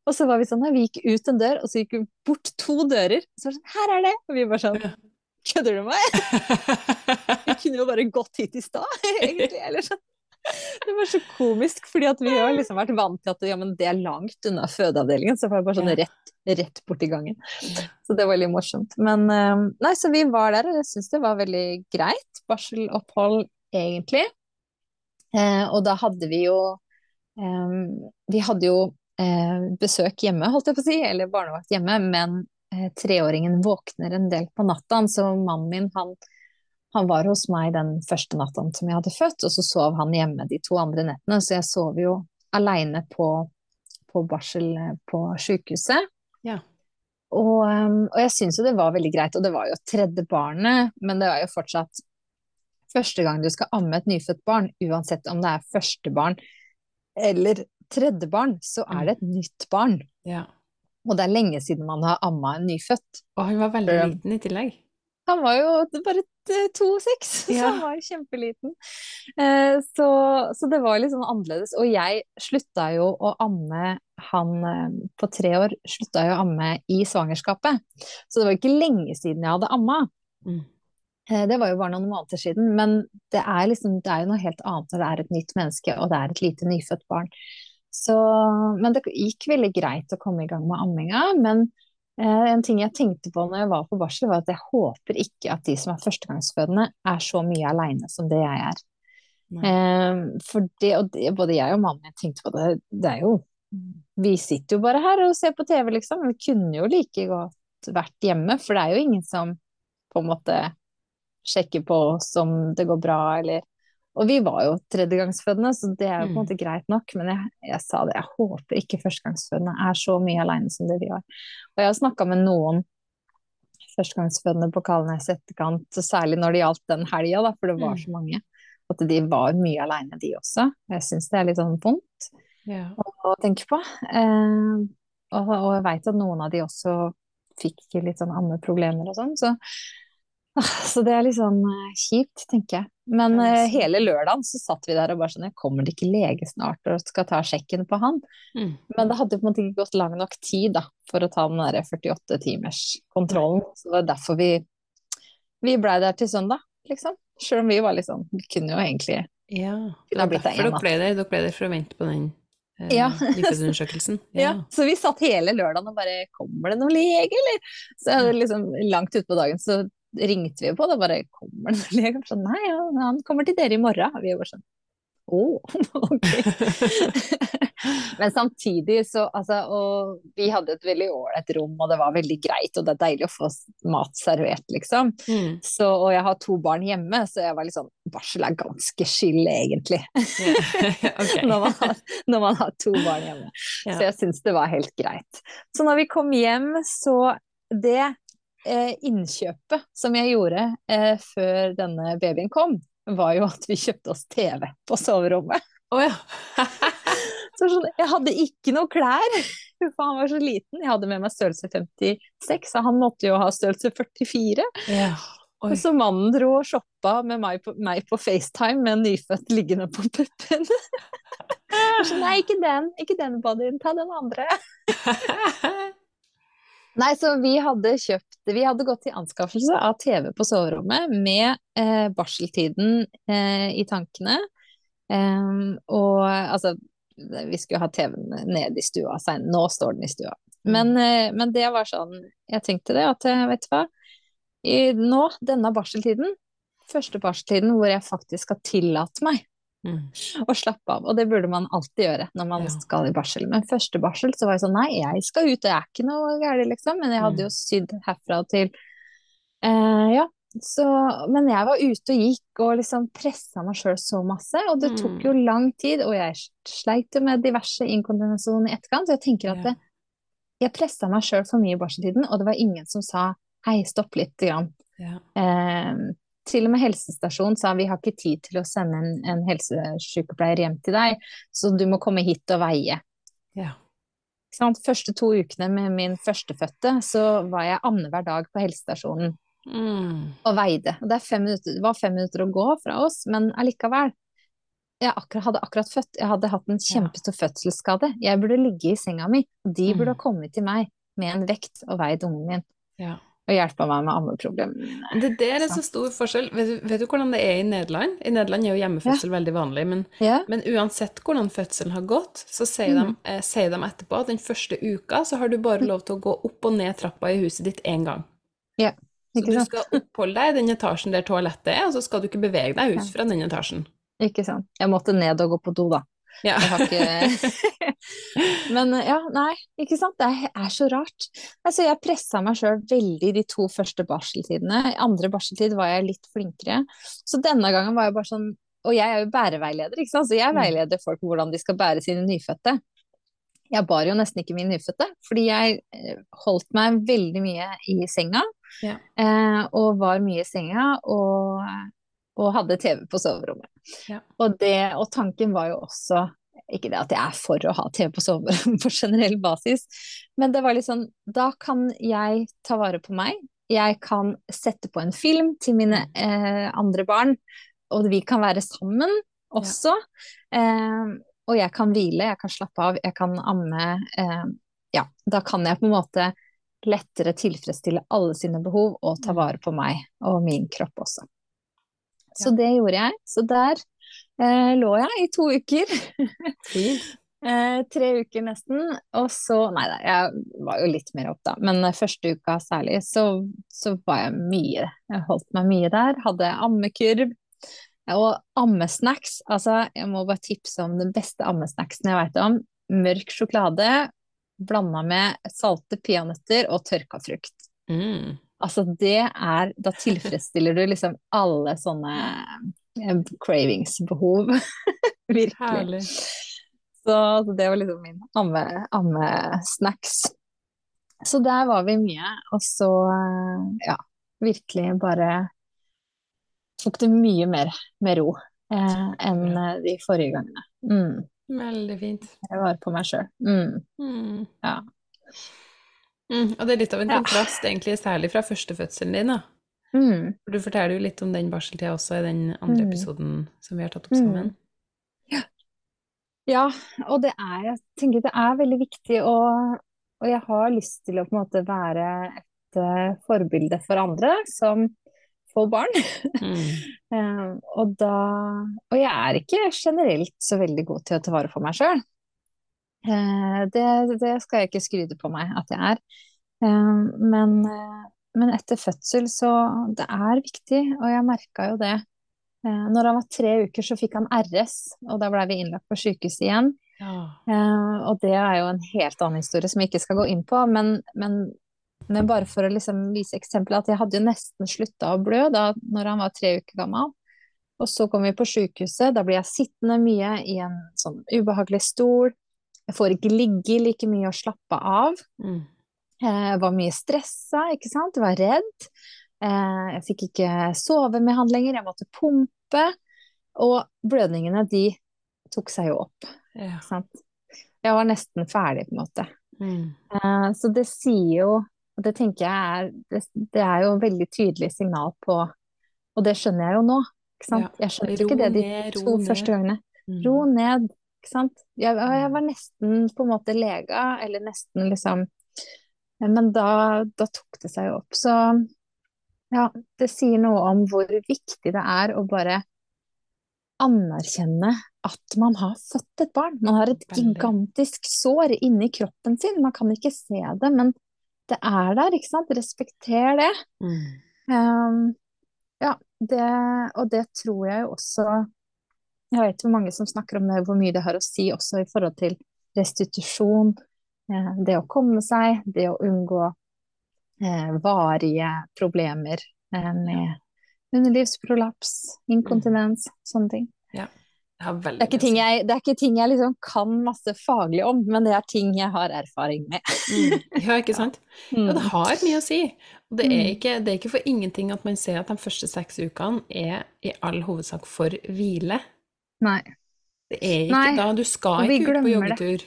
Og så var vi sånn, vi gikk ut en dør, og så gikk vi bort to dører. Og så var det sånn Her er det! Og vi bare sånn Kødder du med meg? Vi kunne jo bare gått hit i stad, egentlig. Eller sånn. Det var så komisk, fordi at vi har liksom vært vant til at ja, det er langt unna fødeavdelingen. Så var det bare sånn rett, rett borti gangen. Så det var litt morsomt. Men eh, nei, så vi var der, og jeg syns det var veldig greit. Barselopphold, egentlig. Eh, og da hadde vi jo eh, Vi hadde jo eh, besøk hjemme, holdt jeg på å si, eller barnevakt hjemme, men treåringen våkner en del på natta. Så mannen min, han, han, var hos meg den første natta som jeg hadde født, og så sov han hjemme de to andre nettene. Så jeg sov jo aleine på, på, barsel eh, på sykehuset. Ja. Og, ehm, og, jeg syns jo det var veldig greit, og det var jo tredje barnet, men det var jo fortsatt første gang du skal amme et nyfødt barn, uansett om det er første barn eller tredje barn, så er det et nytt barn. Ja. Og det er lenge siden man har amma en nyfødt. Og han var veldig liten i tillegg. Han var jo bare to-seks, ja. så han var kjempeliten. Eh, så, så, det var litt sånn annerledes. Og jeg slutta jo å amme han eh, på tre år, slutta jo å amme i svangerskapet. Så det var ikke lenge siden jeg hadde amma. Mm. Eh, det var jo bare noen måneder siden, men det er, liksom, det er jo noe helt annet når det er et nytt menneske og det er et lite nyfødt barn. Så, men det gikk veldig greit å komme i gang med amminga. Men eh, en ting jeg tenkte på når jeg var på barsel, var at jeg håper ikke at de som er førstegangsfødende, er så mye aleine som det jeg er. Eh, for det, og det, både jeg og mannen tenkte på det, det er jo Vi sitter jo bare her og ser på TV, liksom. Vi kunne jo like godt vært hjemme, for det er jo ingen som på en måte sjekker på oss om det går bra, eller og vi var jo tredjegangsfødende, så det er jo på en mm. måte greit nok. Men jeg, jeg sa det, jeg håper ikke førstegangsfødende er så mye aleine som det vi var. Og jeg har snakka med noen førstegangsfødende på Kalnes etterkant, særlig når det gjaldt den helga, for det var mm. så mange. At de var mye aleine, de også. Jeg syns det er litt sånn vondt ja. å, å, tenke på. Eh, og, og, jeg veit at noen av de også fikk litt sånn ammeproblemer og sånn. Så så det er litt sånn uh, kjipt, tenker jeg. Men uh, hele lørdagen så satt vi der og bare sånn Kommer det ikke lege snart og skal ta sjekken på han? Mm. Men det hadde på en måte ikke gått lang nok tid da, for å ta den der 48 timers kontrollen. Så det var derfor vi, vi blei der til søndag, liksom. Sjøl om vi var litt sånn Vi kunne jo egentlig Ja, det var derfor dere ble der. Dere ble der for å vente på den eh, ja. Ja. ja. Så vi satt hele lørdagen og bare Kommer det noen lege, eller? Så liksom langt utpå dagen så ringte vi på, da bare kommer det en lege? Sånn, Nei, ja, han kommer til dere i morgen. Vi bare sånn å, oh, ok. Men samtidig så altså, Og vi hadde et veldig ålreit rom, og det var veldig greit, og det er deilig å få mat servert, liksom. Mm. Så, og jeg har to barn hjemme, så jeg var litt sånn Barsel er ganske skyld, egentlig. Yeah. når, man har, når, man har, to barn hjemme. Yeah. Så jeg syns det var helt greit. Så når vi kom hjem, så det eh, innkjøpet som jeg gjorde eh, før denne babyen kom, var jo at vi kjøpte oss TV på soverommet. Oh, ja. så sånn, jeg hadde ikke noe klær, for han var så liten. Jeg hadde med meg størrelse 56, så han måtte jo ha størrelse 44. Ja. Og så mannen dro og shoppa med meg på, meg på FaceTime med en nyfødt liggende på puppen. så nei, ikke den, ikke den bodyen, ta den andre. Nei, så vi hadde kjøpt Vi hadde gått til anskaffelse av TV på soverommet med eh, barseltiden eh, i tankene. Um, og altså Vi skulle ha TV-en ned i stua. Nå står den i stua. Mm. Men, eh, men, det var sånn Jeg tenkte det, at eh, vet du hva. I, nå, denne barseltiden, første barseltiden hvor jeg faktisk har tillatt meg Mm. Og slappe av. Og det burde man alltid gjøre når man ja. skal i barsel. Men første barsel så var jeg sånn nei, jeg skal ut, det er ikke noe galt, liksom. Men jeg hadde mm. jo sydd herfra og til. Eh, ja. Så, men jeg var ute og gikk og liksom pressa meg sjøl så masse, og det tok jo mm. lang tid. Og jeg sleit jo med diverse inkontinensjon i etterkant, så jeg tenker at det, jeg pressa meg sjøl for mye i barseltiden, og det var ingen som sa hei, stopp litt. Grann. Ja. Eh, til og med helsestasjonen sa vi har ikke tid til å sende en, en helsesykepleier hjem til deg, så du må komme hit og veie. Ja. Første to ukene med min førstefødte så var jeg annenhver dag på helsestasjonen mm. og veide. Og det, minutter, det, var fem minutter å gå fra oss, men allikevel. Jeg akkurat, hadde akkurat født, jeg hadde hatt en kjempestor fødselsskade. Jeg burde ligge i senga mi, og de burde mm. ha kommet til meg med en vekt og veid ungen min. Ja og hjelpa meg med ammeproblemene. Det der er så stor forskjell. Vet du, vet du, hvordan det er i Nederland? I Nederland er jo hjemmefødsel ja. veldig vanlig, men, ja. men, uansett hvordan fødselen har gått, så sier, mm. de, eh, sier, de, etterpå at den første uka så har du bare lov til å gå opp og ned trappa i huset ditt én gang. Ja. så du skal oppholde deg i den etasjen der toalettet er, og så skal du ikke bevege deg ut fra den etasjen. Ikke sant. Jeg måtte ned og gå på do, da. Ja. Ikke Men ja, nei, ikke sant. Det er så rart. Altså, jeg pressa meg sjøl veldig de to første barseltidene. I andre barseltid var jeg litt flinkere. Så denne gangen var jeg bare sånn Og jeg er jo bæreveileder, ikke sant. Så jeg mm. veileder folk hvordan de skal bære sine nyfødte. Jeg bar jo nesten ikke min nyfødte, fordi jeg eh, holdt meg veldig mye i senga. Ja. Eh, og var mye i senga, og og hadde TV på soverommet. Ja. Og, det, og, tanken var jo også ikke det at jeg er for å ha TV på soverommet på generell basis, men det var litt sånn Da kan jeg ta vare på meg. Jeg kan sette på en film til mine mm. eh, andre barn, og vi kan være sammen også. Ja. Eh, og jeg kan hvile, jeg kan slappe av, jeg kan amme. Eh, ja, da kan jeg på en måte lettere tilfredsstille alle sine behov og ta mm. vare på meg og min kropp også. Så det gjorde jeg. Så der eh, lå jeg i to uker. Eh, tre uker nesten, og så Nei da, jeg var jo litt mer opp da, men første uka særlig, så, så var jeg mye Jeg holdt meg mye der. Hadde ammekurv. Og ammesnacks, altså jeg må bare tipse om den beste ammesnacksen jeg vet om. Mørk sjokolade blanda med salte peanøtter og tørka frukt. Mm. Altså det er Da tilfredsstiller du liksom alle sånne eh, cravingsbehov. Virkelig. Herlig. Så det var liksom min amme- ammesnacks. Så der var vi mye. Og så, eh, ja, virkelig bare tok det mye mer med ro eh, enn de forrige gangene. Mm. Veldig fint. Jeg var på meg sjøl. Mm. Mm. Ja. Mm. Og det er litt av en Ja. kontrast, egentlig, særlig fra førstefødselen din, da. Mm. For du forteller jo litt om den barseltida også i den andre Mm. episoden som vi har tatt opp Mm. sammen. Ja, og det er, jeg tenker det er veldig viktig, og, og jeg har lyst til å på en måte være et uh, forbilde for andre som får barn. Mm. um, og da Og jeg er ikke generelt så veldig god til å ta vare på meg sjøl. Det, det skal jeg ikke skryte på meg at jeg er. Eh, men, eh, men etter fødsel så Det er viktig, og jeg merka jo det. Eh, når han var tre uker, så fikk han RS, og da blei vi innlagt på sykehuset igjen. Ja. Eh, og det er jo en helt annen historie som jeg ikke skal gå inn på, men, men, men bare for å liksom vise eksempelet, at jeg hadde jo nesten slutta å blø da når han var tre uker gammel. Og så kom vi på sykehuset, da blir jeg sittende mye i en sånn ubehagelig stol. Jeg får ikke ligge like mye og slappe av. Mm. Jeg var mye stressa, ikke sant, jeg var redd. Eh, Jeg fikk ikke sove med han lenger, jeg måtte pumpe. Og blødningene, de tok seg jo opp. Ja. Ikke sant? Jeg var nesten ferdig, på en måte. Mm. Eh, Så det sier jo, og det tenker jeg er, det, det er jo et veldig tydelig signal på, og det skjønner jeg jo nå. Ikke sant? Ja. Jeg skjønte ikke det de to ned. første gangene. Mm. Ro ned, ikke sant. Jeg, jeg var nesten på en måte lega, eller nesten liksom Men da, da tok det seg jo opp. Så ja, det sier noe om hvor viktig det er å bare anerkjenne at man har født et barn. Man har et gigantisk sår inni kroppen sin. Man kan ikke se det, men det er der, ikke sant. Respekter det. Mm. Um, ja, det, og det tror jeg jo også Jeg vet hvor mange som snakker om det, hvor mye det har å si også i forhold til restitusjon. Eh, det å komme seg, det å unngå eh, varige problemer eh, med underlivsprolaps, inkontinens, sånne ting. Ja. Det er jeg, det er ikke ting jeg liksom kan masse faglig om, men det er ting jeg har erfaring med. mm. Ja, ikke sant? Ja, det Mm. har mye å si. Og det er, Mm. ikke, det er ikke for ingenting at man ser at de første seks ukene er i all hovedsak for hvile. Nei. Det er ikke Nei, da. Du skal ikke ut på joggetur. det. joggetur.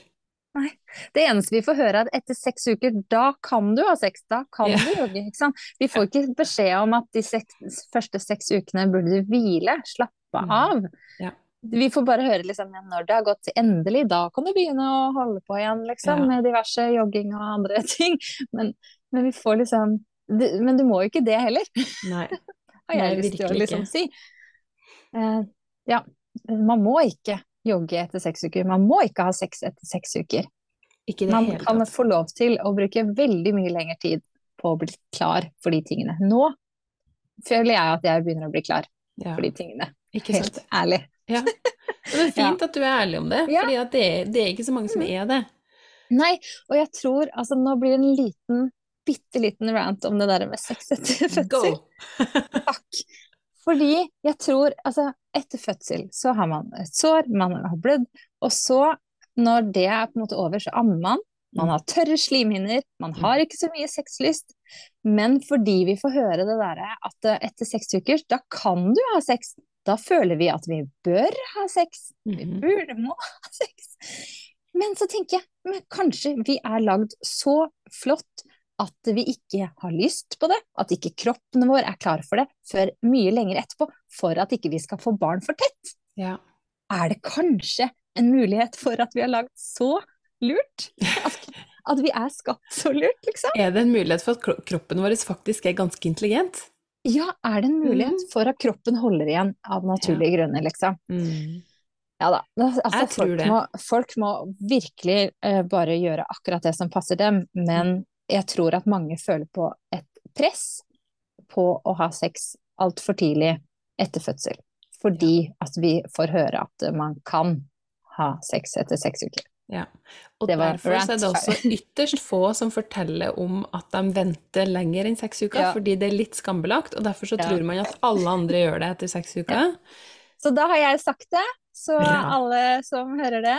Det eneste vi får høre er at etter seks uker, da kan du ha sex, da kan Ja. du jogge. Ikke sant? Vi får ikke beskjed om at de seks, første seks ukene burde du hvile, slappe Mm. av. Ja. Vi får bare høre liksom, når det har gått endelig, da kan du begynne å holde på igjen, liksom, Ja. med diverse jogging og andre ting. Men, men vi får liksom du, Men du må jo ikke det heller, Nei. har jeg Nei, lyst til å liksom si. Uh, ja, man må ikke jogge etter seks uker. Man må ikke ha sex etter seks uker. Man kan tatt. få lov til å bruke veldig mye lengre tid på å bli klar for de tingene. Nå føler jeg at jeg begynner å bli klar Ja, for de tingene. ikke Helt sant? ærlig. Ja. Og det er fint at du er ærlig om det, Ja. fordi det, det er ikke så mange som er det. Nei, og jeg tror altså Nå blir det en liten, bitte liten rant om det der med sex etter fødsel. Takk. Fordi jeg tror Altså, etter fødsel så har man et sår, man har blødd, og så, når det er på en måte over, så ammer man. Man har tørre slimhinner, man har ikke så mye sexlyst. Men fordi vi får høre det derre at eh, etter seks uker, da kan du ha sex. Da føler vi at vi bør ha sex. Vi Mhm. burde må ha sex. Men så tenker jeg, men kanskje vi er lagd så flott at vi ikke har lyst på det, at ikke kroppen vår er klar for det før mye lenger etterpå, for at ikke vi skal få barn for tett. Ja. Er det kanskje en mulighet for at vi har lagd så lurt? At, at vi er skapt så lurt, liksom? Er det en mulighet for at kroppen vår faktisk er ganske intelligent? Ja, er det en mulighet for at kroppen holder igjen av naturlige grunner, liksom? Mm. Ja da. Altså, folk, må, folk, må, virkelig uh, bare gjøre akkurat det som passer dem, men jeg tror at mange føler på et press på å ha sex altfor tidlig etter fødsel. Fordi at vi får høre at man kan ha sex etter seks uker. Ja. Og derfor er det også ytterst få som forteller om at de venter lenger enn seks uker, ja. fordi det er litt skambelagt, og derfor så ja. tror man at alle andre gjør det etter seks uker. Ja. Så da har jeg sagt det. Så Bra. alle som hører det,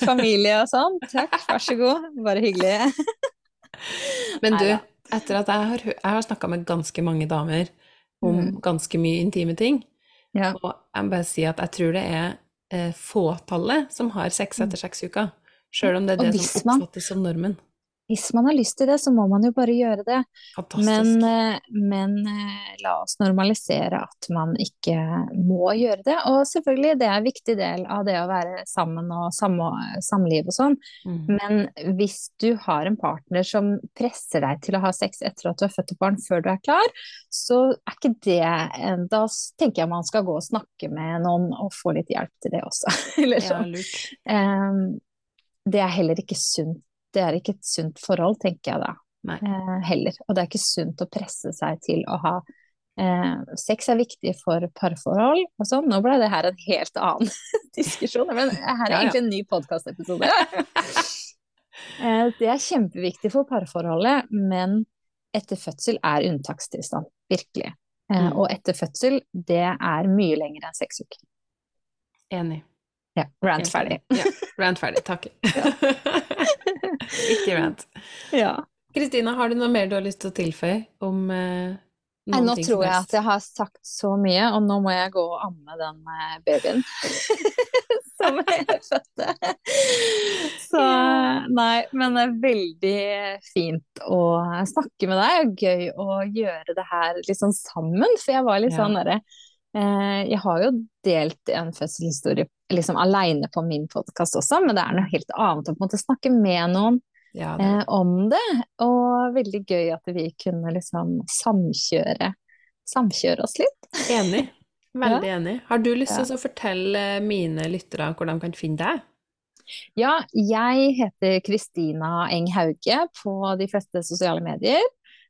familie og sånn, takk, vær så god, bare hyggelig. Men du, etter at jeg har, jeg har snakka med ganske mange damer om mm. ganske mye intime ting, ja. og jeg må bare si at jeg tror det er eh, fåtallet som har sex etter seks uker. Sjøl om det er det som oppfattes som normen hvis man har lyst til det, så må man jo bare gjøre det. Men, eh, men, eh, la oss normalisere at man ikke må gjøre det. Og selvfølgelig, det er en viktig del av det å være sammen og sam samliv og sånn. Mm. Men hvis du har en partner som presser deg til å ha sex etter at du har født et barn før du er klar, så er ikke det Da tenker jeg man skal gå og snakke med noen og få litt hjelp til det også. Eller sånn. Ja, um, det er heller ikke sunt det er ikke et sunt forhold, tenker jeg da. Eh, heller. Og det er ikke sunt å presse seg til å ha eh, Sex er viktig for parforhold og sånn. Nå ble det her en helt annen diskusjon, men her er ja, ja. egentlig en ny podkastepisode. eh, det er kjempeviktig for parforholdet, men etter fødsel er unntakstilstand. Virkelig. Eh, mm. Og etter fødsel, det er mye lenger enn seks uker. Enig. Ja, rant ferdig. Ja, rant ferdig, takk. Ikke. Ja. Kristina, har du noe mer du har lyst til å tilføye om eh, Nei, nå tror jeg at jeg har sagt så mye, og nå må jeg gå og amme den eh, babyen som jeg fødte. Så nei, men det er veldig fint å snakke med deg, og gøy å gjøre det her litt sånn sammen. For jeg var litt ja. sånn derre eh, Jeg har jo delt en fødselshistorie liksom aleine på min podkast også, men det er noe helt annet å på en måte snakke med noen ja, eh, om det. Og veldig gøy at vi kunne liksom samkjøre, samkjøre oss litt. Enig. Veldig ja. enig. Har du lyst til ja. å fortelle mine lyttere hvor de kan finne deg? Ja, jeg heter Kristina Eng Hauge på de fleste sosiale medier.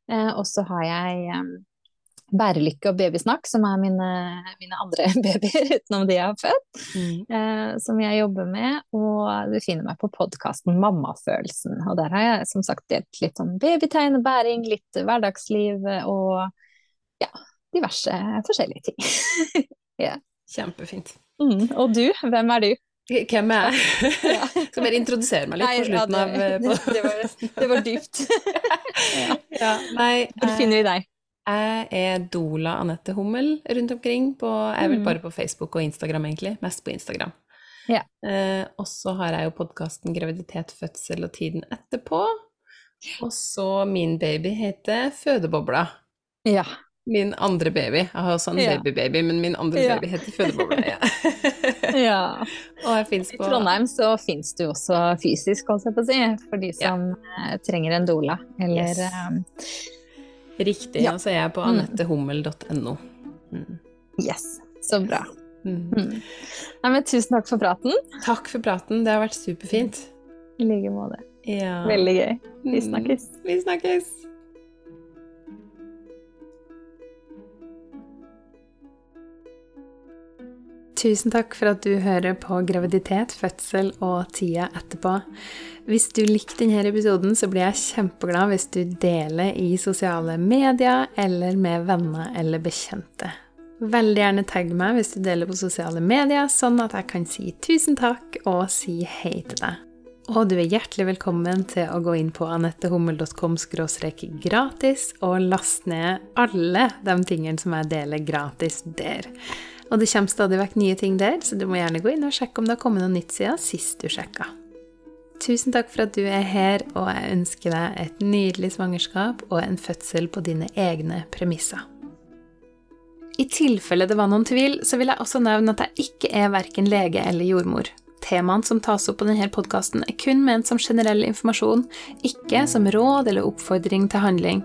Eh, og så har jeg eh, Bærelykke og Babysnakk, som er mine, mine andre babyer utenom de jeg har født, mm. eh, som jeg jobber med. Og du finner meg på podkasten Mammafølelsen. Og der har jeg som sagt delt litt om babytegn og bæring, litt hverdagsliv og ja, diverse forskjellige ting. yeah. Kjempefint. Mm. Og du, hvem er du? Hvem er jeg? Ja. Skal bare introdusere meg litt nei, på slutten ja, det, av det, det, var, det, var, dypt. ja. ja. Nei, Hvor finner vi deg? Jeg er Dola Anette Hummel rundt omkring. På, jeg er vel mm. bare på Facebook og Instagram, egentlig. Mest på Instagram. Ja. Eh, og så har jeg jo podkasten Graviditet, fødsel og tiden etterpå. Og så min baby heter Fødebobla. Ja. Min andre baby. Jeg har også en ja. babybaby, men min andre ja. baby heter Fødebobla. Ja. ja. Og I Trondheim så fins du også fysisk, holdt jeg på å si, for de som. Eh, trenger en doula. Eller yes. Riktig. Ja. Og så er jeg på mm. anettehummel.no. Mm. Yes. Så bra. Mm. mm. Nei, men tusen takk for praten. Takk for praten. Det har vært superfint. I like måte. Ja. Veldig gøy. Vi mm. snakkes. Vi snakkes. Tusen takk for at du hører på graviditet, fødsel og tida etterpå. Hvis du likte denne episoden, så blir jeg kjempeglad hvis du deler i sosiale medier eller med venner eller bekjente. Veldig gjerne tagg meg hvis du deler på sosiale medier, sånn at jeg kan si tusen takk og si hei til deg. Og du er hjertelig velkommen til å gå inn på anettehummel.com gratis og laste ned alle de tingene som jeg deler gratis der. Og det kommer stadig vekk nye ting der, så du må gjerne gå inn og sjekke om det har kommet noe nytt siden sist du sjekka. Tusen takk for at du er her, og jeg ønsker deg et nydelig svangerskap og en fødsel på dine egne premisser. I tilfelle det var noen tvil, så vil jeg også nevne at jeg ikke er verken lege eller jordmor. Temaene som tas opp på denne podkasten, er kun ment som generell informasjon, ikke som råd eller oppfordring til handling.